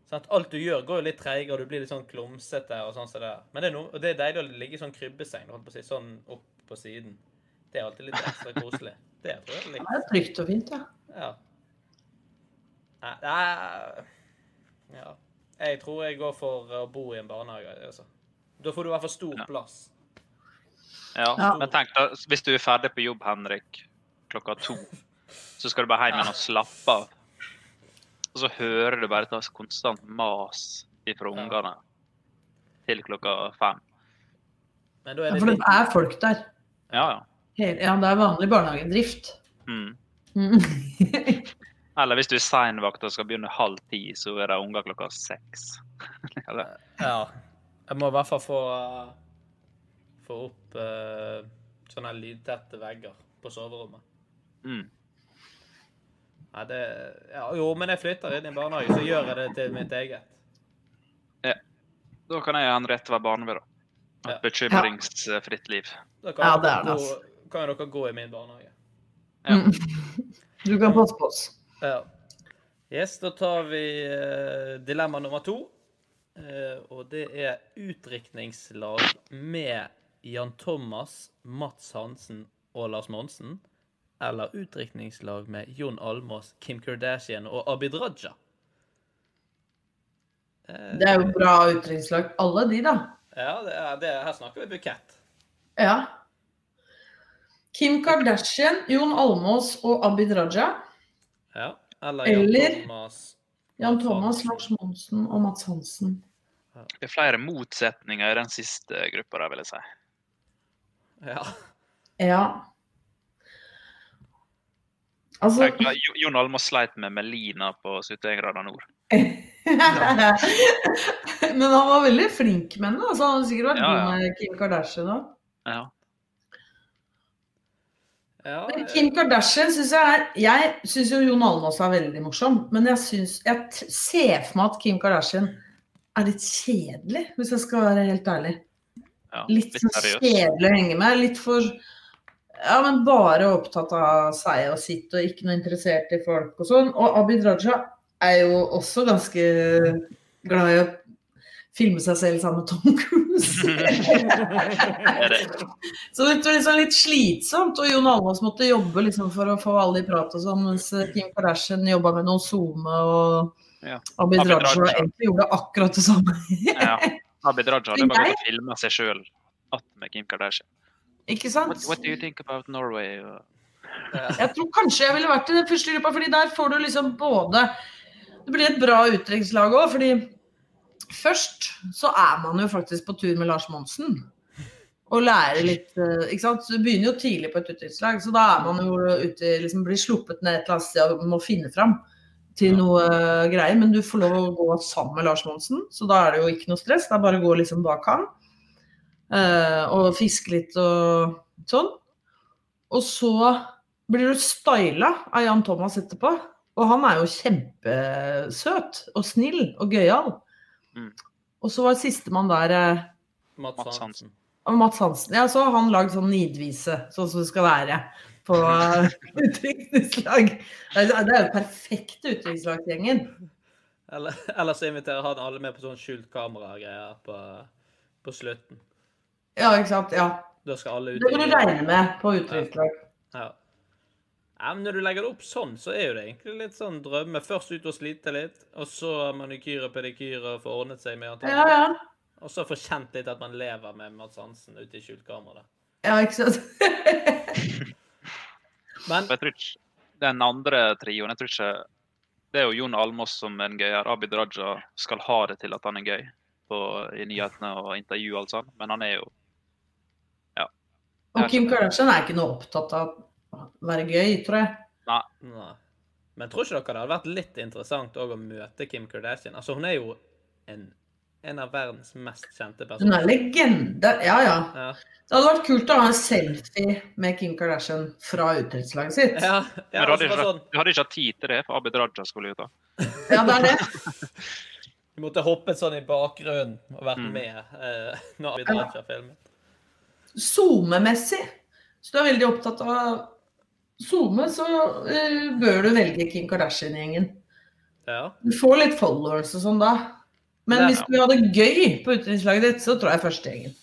Sant? Alt du gjør, går jo litt treigere, og du blir litt sånn klumsete. og sånn som det der. Men det er, noe, og det er deilig å ligge i sånn krybbeseng, holdt på å si, sånn opp på siden. Det er alltid litt ekstra koselig. Det tror jeg er litt. Det er trygt og fint, ja. Ja. Nei Ja. Jeg tror jeg går for å bo i en barnehage. Altså. Da får du i hvert fall stor plass. ja. Ja. Men tenk da, hvis du er ferdig på jobb, Henrik, klokka to, så skal du bare hjem igjen og slappe av. Og så hører du bare et konstant mas ifra Ja. ungene til klokka fem. Men da er ja for det er folk der. Ja, ja. Hele, ja, det er vanlig barnehagedrift. Mm. Mm. Eller hvis du er seinvakt og skal begynne halv ti, så er det unger klokka seks. Eller- Ja. Jeg må i hvert fall få få opp uh, sånne lydtette vegger på soverommet. mm. Nei, det ja, Jo, men jeg flytter inn i barnehage, så gjør jeg det til mitt eget. Ja. Da kan jeg og å være barneved, da. Ja. Et bekymringsfritt liv. Da kan, Ja, det er det, gå, kan dere gå i min barnehage. Ja. Du kan passe på oss. Ja. Yes, da tar vi eh, dilemma nummer to. Eh, og det er utdrikningslag med Jan Thomas, Mats Hansen og Lars Monsen. Eller utdrikningslag med Jon Almås, Kim Kardashian og Abid Raja. Eh, Det er jo bra utdrikningslag, alle de, da. Ja, det er, det er, her snakker vi bukett. Ja. Kim Kardashian, Jon Almås og Abid Raja. Ja. Eller Jan Eller- Thomas. Jan Thomas, Lars Monsen og Mats Hansen. Det er flere motsetninger i den siste gruppa da, vil jeg si. Ja. Ja. Altså Jon Almaas sleit med Melina på 71 grader nord. Men han var veldig flink med henne. Altså, han har sikkert vært Ja, god ja. med Kim Kardashian òg. Ja. ja Men Kim Kardashian syns jeg er Jeg syns jo Jon Almaas er veldig morsom, men jeg synes, Jeg t- ser for meg at Kim Kardashian er litt kjedelig, hvis jeg skal være helt ærlig. ja. Litt, Litt sånn kjedelig å henge med. Litt for Ja, men bare opptatt av seg og sitt, og ikke noe interessert i folk og sånn. Og Abid Raja er jo også ganske glad i å filme seg selv sammen med Tom Cruise. Så det var liksom litt slitsomt, og Jon Almaas måtte jobbe liksom for å få alle i prat og sånn, mens Kim Kardashian jobba med noe SoMe, og Ja. Abid Raja egentlig gjorde akkurat det samme. Ja. Abid Raja hadde bare og filma seg sjøl med Kim Kardashian. Ikke sant? What, what do you think about Norway? Jeg tror kanskje jeg ville vært i den første gruppa, fordi der får du liksom både Det blir et bra utdrikningslag òg, fordi først så er man jo faktisk på tur med Lars Monsen. Og lærer litt eh, Ikke sant. Så du begynner jo tidlig på et utdrikningslag, så da er man jo ute liksom Blir sluppet ned et eller annet sted og må finne fram til noe eh, greier. Men du får lov å gå sammen med Lars Monsen, så da er det jo ikke noe stress. Det er bare å gå liksom bak han. Eh, og fiske litt og sånn. Og så blir du styla av Jan Thomas etterpå. Og han er jo kjempesøt og snill og gøyal. Mm. Og så var sistemann der eh, Mats Hansen. Mats Hansen. Ja, så har han lagd sånn nidvise, sånn som det skal være på utdrikningslag. Det er jo perfekte utdrikningslagsgjengen. Eller, eller så inviterer han alle med på sånn skjult kamera-greier på, på slutten. Ja, ikke sant. Ja. Da skal alle ut Det kan du regne med på utdrikningslag. Ja. ja, men Når du legger det opp sånn, så er jo det egentlig litt sånn drømme. Først ut og slite litt, og så manikyr og pedikyr og få ordnet seg med Jan Ja, ja. Og så få kjent litt at man lever med Mads Hansen ute i skjult kamera. Ja, ikke sant. Men Jeg tror ikke Den andre trioen jeg tror ikke Det er jo Jon Almås som er en gøyer. Abid Raja skal ha det til at han er gøy på, i nyhetene og intervju og alt sånt, men han er jo Og Kim Kardashian er ikke noe opptatt av å være gøy, tror jeg. Nei. Nei. Men tror ikke dere det hadde vært litt interessant å møte Kim Kardashian? Altså, hun er jo en, en av verdens mest kjente personer. Hun er legende. Ja, ja. Ja. Det hadde vært kult å ha en selfie med Kim Kardashian fra utenrikslaget sitt. Ja, Men ja du hadde, altså, ikke, sånn, du hadde ikke hatt tid til det, for Abid Raja skulle ut da. Ja, det er det. du måtte hoppet sånn i bakgrunnen og vært Mm. med eh, når Abid Raja filmet. SoMe-messig, så du er veldig opptatt av SoMe, så uh, bør du velge Kim Kardashian-gjengen. Ja. Du får litt followers og sånn da. Men Det- hvis du hadde det gøy på utenrikslaget ditt, så tror jeg førstegjengen.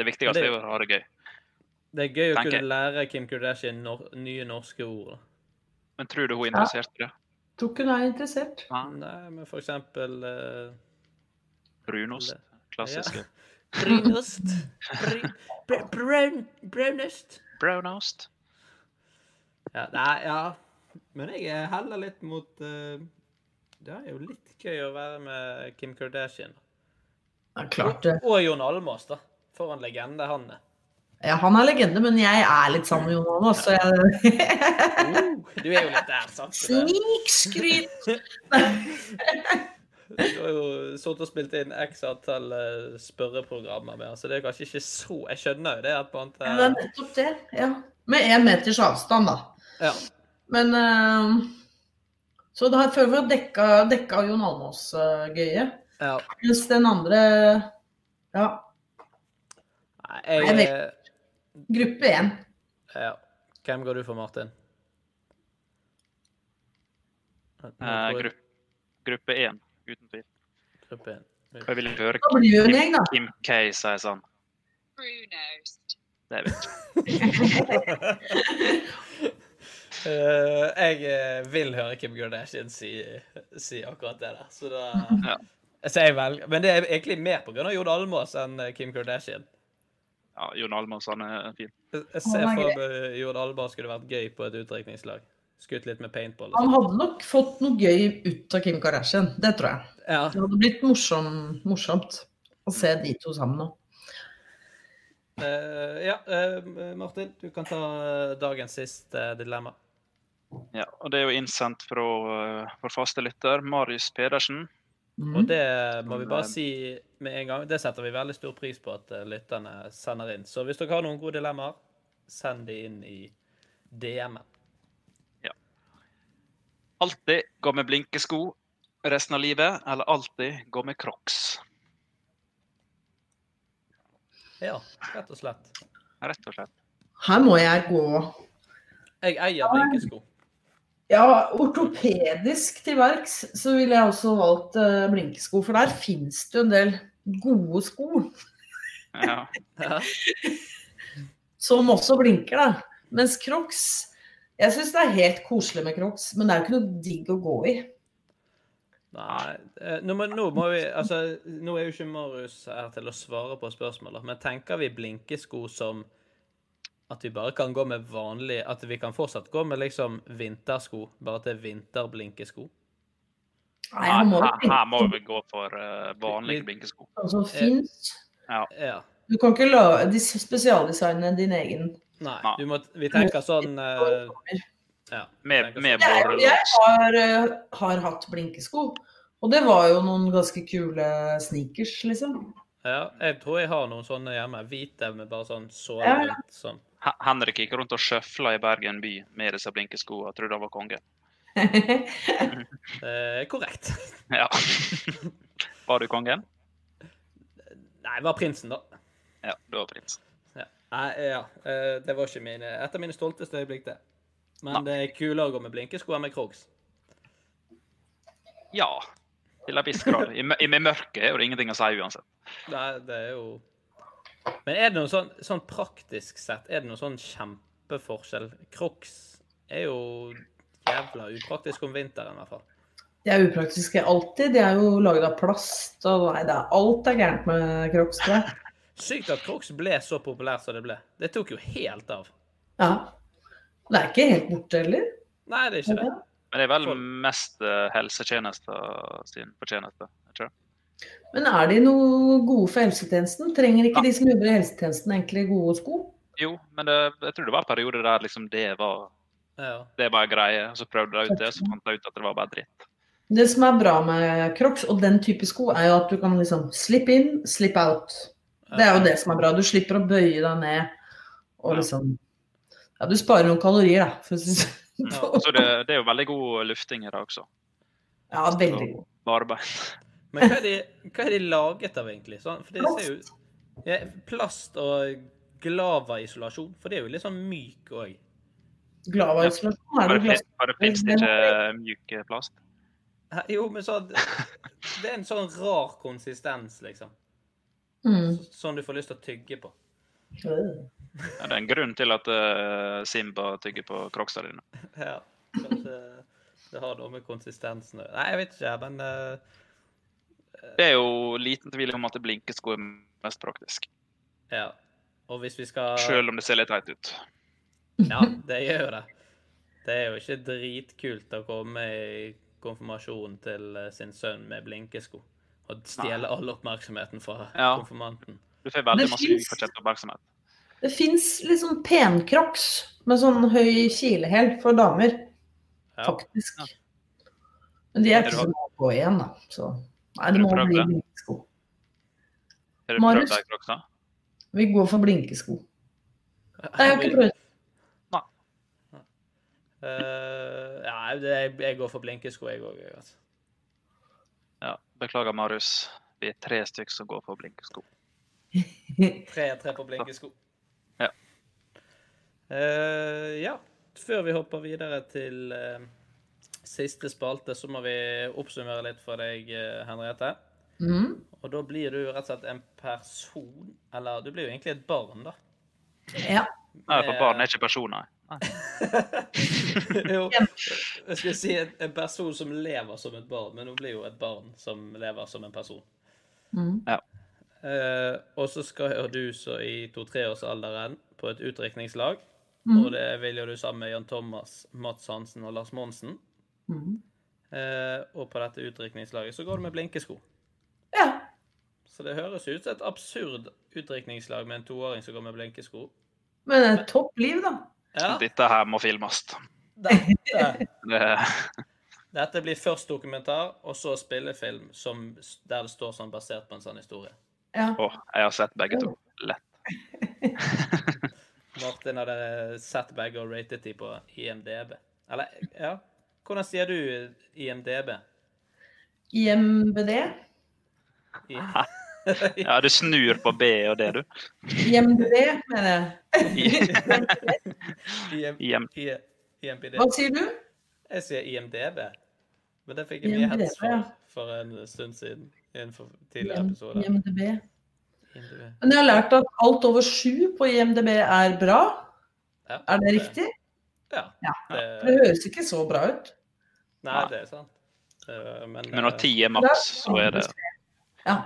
Det viktigste Det- er å ha det gøy. Det er gøy å Tenker kunne lære Kim Kardashian no nye norske ord. Men tror du hun er interessert i det? Tror ikke hun er interessert. Nei, men for eksempel uh, Brunost? Klassiske. Brunost. Br- br- Brown, brownost. Brownost? Ja, nei, ja. Men jeg heller litt mot uh, Det er jo litt gøy å være med Kim Kardashian. Ja, klart det. Og Jon Almaas, da. For en legende han er. Ja, han er legende, men jeg er litt sammen med Jon Almaas, så jeg Du er jo litt der, sant? Snikskryt! Du har jo sittet og spilt inn x antall eh, spørreprogrammer med så det er kanskje ikke så Jeg skjønner jo det at på en Ja, det er nettopp det. Ja. Med én meters avstand, da. Ja. Men eh, Så det har føler vi har dekka, dekka Jon Almaas uh, gøye. ja. Mens den andre Ja, Nei, Jeg jeg, eh, gruppe én. ja. Hvem går du for, Martin? Eh, gruppe én, uten tvil. gruppe én. Jeg vil høre gjeng, da. Kim K si sånn. Det vet jeg. Uh, jeg eh, vil høre Kim Kardashian si, si akkurat det der, så da Ja. Jeg sier vel, men det er egentlig mer pga. Jon Almaas enn eh, Kim Kardashian. Ja, Jon Almaas han er fin. Jeg jeg ser er for meg Jon Almaas skulle vært gøy på et utdrikningslag. Skutt litt med paintball. Han hadde nok fått noe gøy ut av Kim Kardashian. Det tror jeg. Ja. Det hadde blitt morsom, morsomt å se de to sammen nå. Uh, ja, uh, Martin, du kan ta eh, dagens siste dilemma. Ja, og det er jo innsendt fra uh, vår faste lytter, Marius Pedersen. Mm. Og det må vi bare si med en gang. Det setter vi veldig stor pris på at lytterne sender inn. Så hvis dere har noen gode dilemmaer, send de inn i DM-en. Alltid gå med blinkesko resten av livet, eller alltid gå med crocs. Ja, rett og slett. Rett og slett. Her må jeg gå Jeg eier blinkesko. ja, ortopedisk til verks, så ville jeg også valgt uh, blinkesko. For der fins det jo en del gode sko Ja. Ja. som også blinker, da. Mens crocs Jeg syns det er helt koselig med crocs, men det er jo ikke noe digg å gå i. Nei, eh, nå må, nå må vi Altså, nå er jo ikke Marius her til å svare på spørsmålet, men tenker vi blinkesko som at vi bare kan gå med vanlig At vi kan fortsatt gå med liksom vintersko, bare at det er vinterblinkesko? Nei, her må Her, her må vi gå for eh, vanlige blinkesko. som fins. Ja. Ja. Du kan ikke la, de spesialdesigne din egen. Nei, Nei. du må, vi tenker sånn uh, Ja. Med, tenker med sånn. Jeg, jeg har, eh, har hatt blinkesko, og det var jo noen ganske kule sneakers, liksom. Ja, jeg tror jeg har noen sånne hjemme. Hvite med bare sånn såle Ja. rundt. Sånn. Henrik gikk rundt og sjøfla i Bergen by med disse blinkeskoene og trodde han var konge. Eh, korrekt. Ja. Var du kongen? Nei, det var prinsen, da. Ja, du var prins. Ja. Nei, ja. eh, Det var ikke mine, et av mine stolteste øyeblikk, det. Men det er kulere å gå med blinkesko enn med crocs. Ja, til en viss grad. I, i med mørket er det ingenting å si uansett. Nei, det er jo Men er det noe sånn, sånn praktisk sett, er det noe sånn kjempeforskjell? Crocs er jo jævla upraktisk om vinteren, i hvert fall. De er upraktiske alltid. De er jo laget av plast, og nei, det er alt er gærent med crocs, tror jeg. Sykt at crocs ble så populært som det ble. Det tok jo helt av. Ja. Det er ikke helt borte heller. Nei, det er ikke det. Men det er vel mest eh, helsetjenester sin fortjeneste. ikke tror. Men er de noe gode for helsetjenesten? Trenger ikke de som jobber i helsetjenesten egentlig gode sko? Jo, men det, jeg tror det var en periode der liksom det var Ja. det var greie. Så prøvde jeg ut det, så fant jeg ut at det var bare dritt. Det som er bra med crocs og den type sko, er jo at du kan liksom slippe inn, slippe out. Det er jo det som er bra. Du slipper å bøye deg ned og liksom Ja, du sparer noen kalorier, da. For å si sånn. Ja, Så det, det er jo veldig god lufting i det også. Ja, veldig god. Barbein. Men hva er, de, hva er de laget av, egentlig? Sånn, for det ser jo ja, Plast og glavaisolasjon. For det er jo litt sånn myk òg. Glava-isolasjon er det glass. bare fins det ikke myk plast? Jo, men så Det er en sånn rar konsistens, liksom. Mm. Sånn du får lyst til å tygge på. Ja, det er en grunn til at uh, Simba tygger på crocsa dine. Ja, kanskje det har noe med konsistensen å. Nei, jeg vet ikke, men uh, Det er jo liten tvil om at blinkesko er mest praktisk. Ja. Og hvis vi skal Selv om det ser litt teit ut. Ja, det gjør jo det. Det er jo ikke dritkult å komme i konfirmasjonen til eh, sin sønn med blinkesko og stjele all oppmerksomheten fra Ja. konfirmanten. Du får veldig Det masse finnes- ufortjent oppmerksomhet. Det fins liksom pencrocs med sånn høy kilehæl for damer, Ja. faktisk. Men de er ikke sånn så mange på igjen, da. Så nei, det må bli blinkesko. Har du Marius? prøvd de da? Vi går for blinkesko. Nei, jeg har ikke prøvd. Nei. ja, det, jeg går for blinkesko, jeg òg. Altså. Ja, beklager, Marius. Vi er tre stykker som går for blinkesko. Tre tre på blinkesko. Ja. Uh, ja. Før vi hopper videre til uh, siste spalte, så må vi oppsummere litt for deg, eh, Henriette. Mm. Og da blir du rett og slett en person Eller du blir jo egentlig et barn, da. Ja. Nei, for barn er ikke personer. jo, jeg skulle si en, en person som lever som et barn, men hun blir jo et barn som lever som en person. Mm. Ja. Eh, og så skal jo du så i to-treårsalderen på et utdrikningslag. Mm. Og det vil jo du sammen med Jan Thomas, Mats Hansen og Lars Monsen. Mm. Eh, og på dette utdrikningslaget så går du med blinkesko. Ja. Så det høres ut som et absurd utdrikningslag med en toåring som går med blinkesko. Men et topp liv, da. Ja, Dette her må filmes. dette, dette blir først dokumentar, og så spillefilm som, der det står sånn basert på en sånn historie. Ja. Oh, jeg har sett begge to. Lett. Martin hadde sett begge og ratet de på IMDb. Eller, ja Hvordan sier du IMDb? IMBD. I, Ja, du snur på B og D, du. IMDb, mener jeg. IM, IM. IMDb. Hva sier du? Jeg sier IMDb. Men det fikk jeg mye hets for for en stund siden. I en tidligere episode. IMDb. IMDb. Men jeg har lært at alt over sju på IMDb er bra. Ja, Er det riktig? Ja. Ja. Det, Det høres ikke så bra ut. nei, det er sant. Eh, Men, Men når eh, ti er maks, så er det Ja.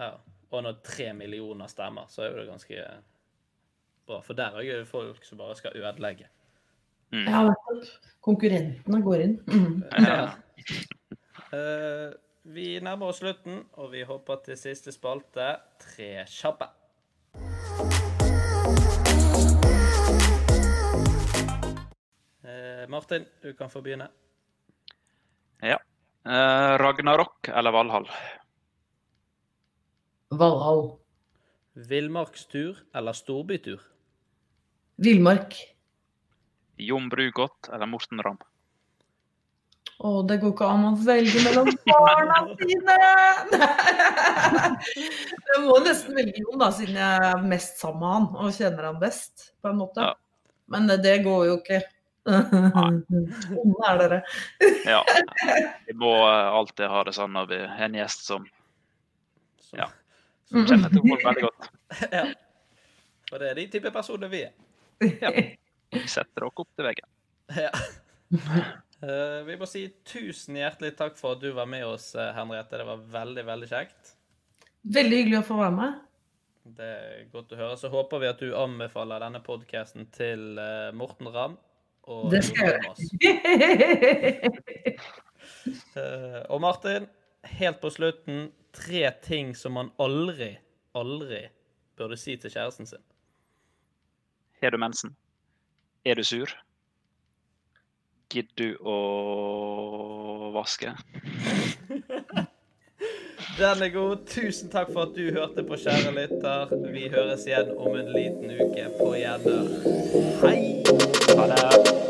Ja. Og når tre millioner stemmer, så er jo det ganske bra. For der er jo folk som bare skal ødelegge. mm. ja. Konkurrentene går inn. Mm. Ja. Uh, vi nærmer oss slutten, og vi hopper til siste spalte, Tre kjappe. Uh, Martin, du kan få begynne. Ja. Uh, Ragnarok eller Valhall? Valhall. Villmarkstur eller storbytur? Villmark. Jon Brugodt eller Morten Ramm? Å, det går ikke an å velge mellom barna sine! Jeg må nesten velge Jon, da, siden jeg er mest sammen med han og kjenner han best, på en måte. Ja. Men det, går jo ikke. Onde er dere. Ja. Vi må eh, alltid ha det sånn når vi har en gjest som Ja. Som kjenner til folk veldig godt. ja. Og det er de type personer vi er. Vi setter dere opp til veggen. Ja. Uh, vi må si tusen hjertelig takk for at du var med oss, eh, Henriette. Det var veldig, veldig kjekt. Veldig hyggelig å få være med. Det er godt å høre. Så håper vi at du anbefaler denne podkasten til uh, Morten Ramm. Og Det skal jeg. Eh, og Martin, helt på slutten, tre ting som man aldri, aldri burde si til kjæresten sin. Har du mensen? Er du sur? Gidder du å vaske? Den er god. Tusen takk for at du hørte på, kjære lytter. Vi høres igjen om en liten uke på Gjedder. Hei! Ha det.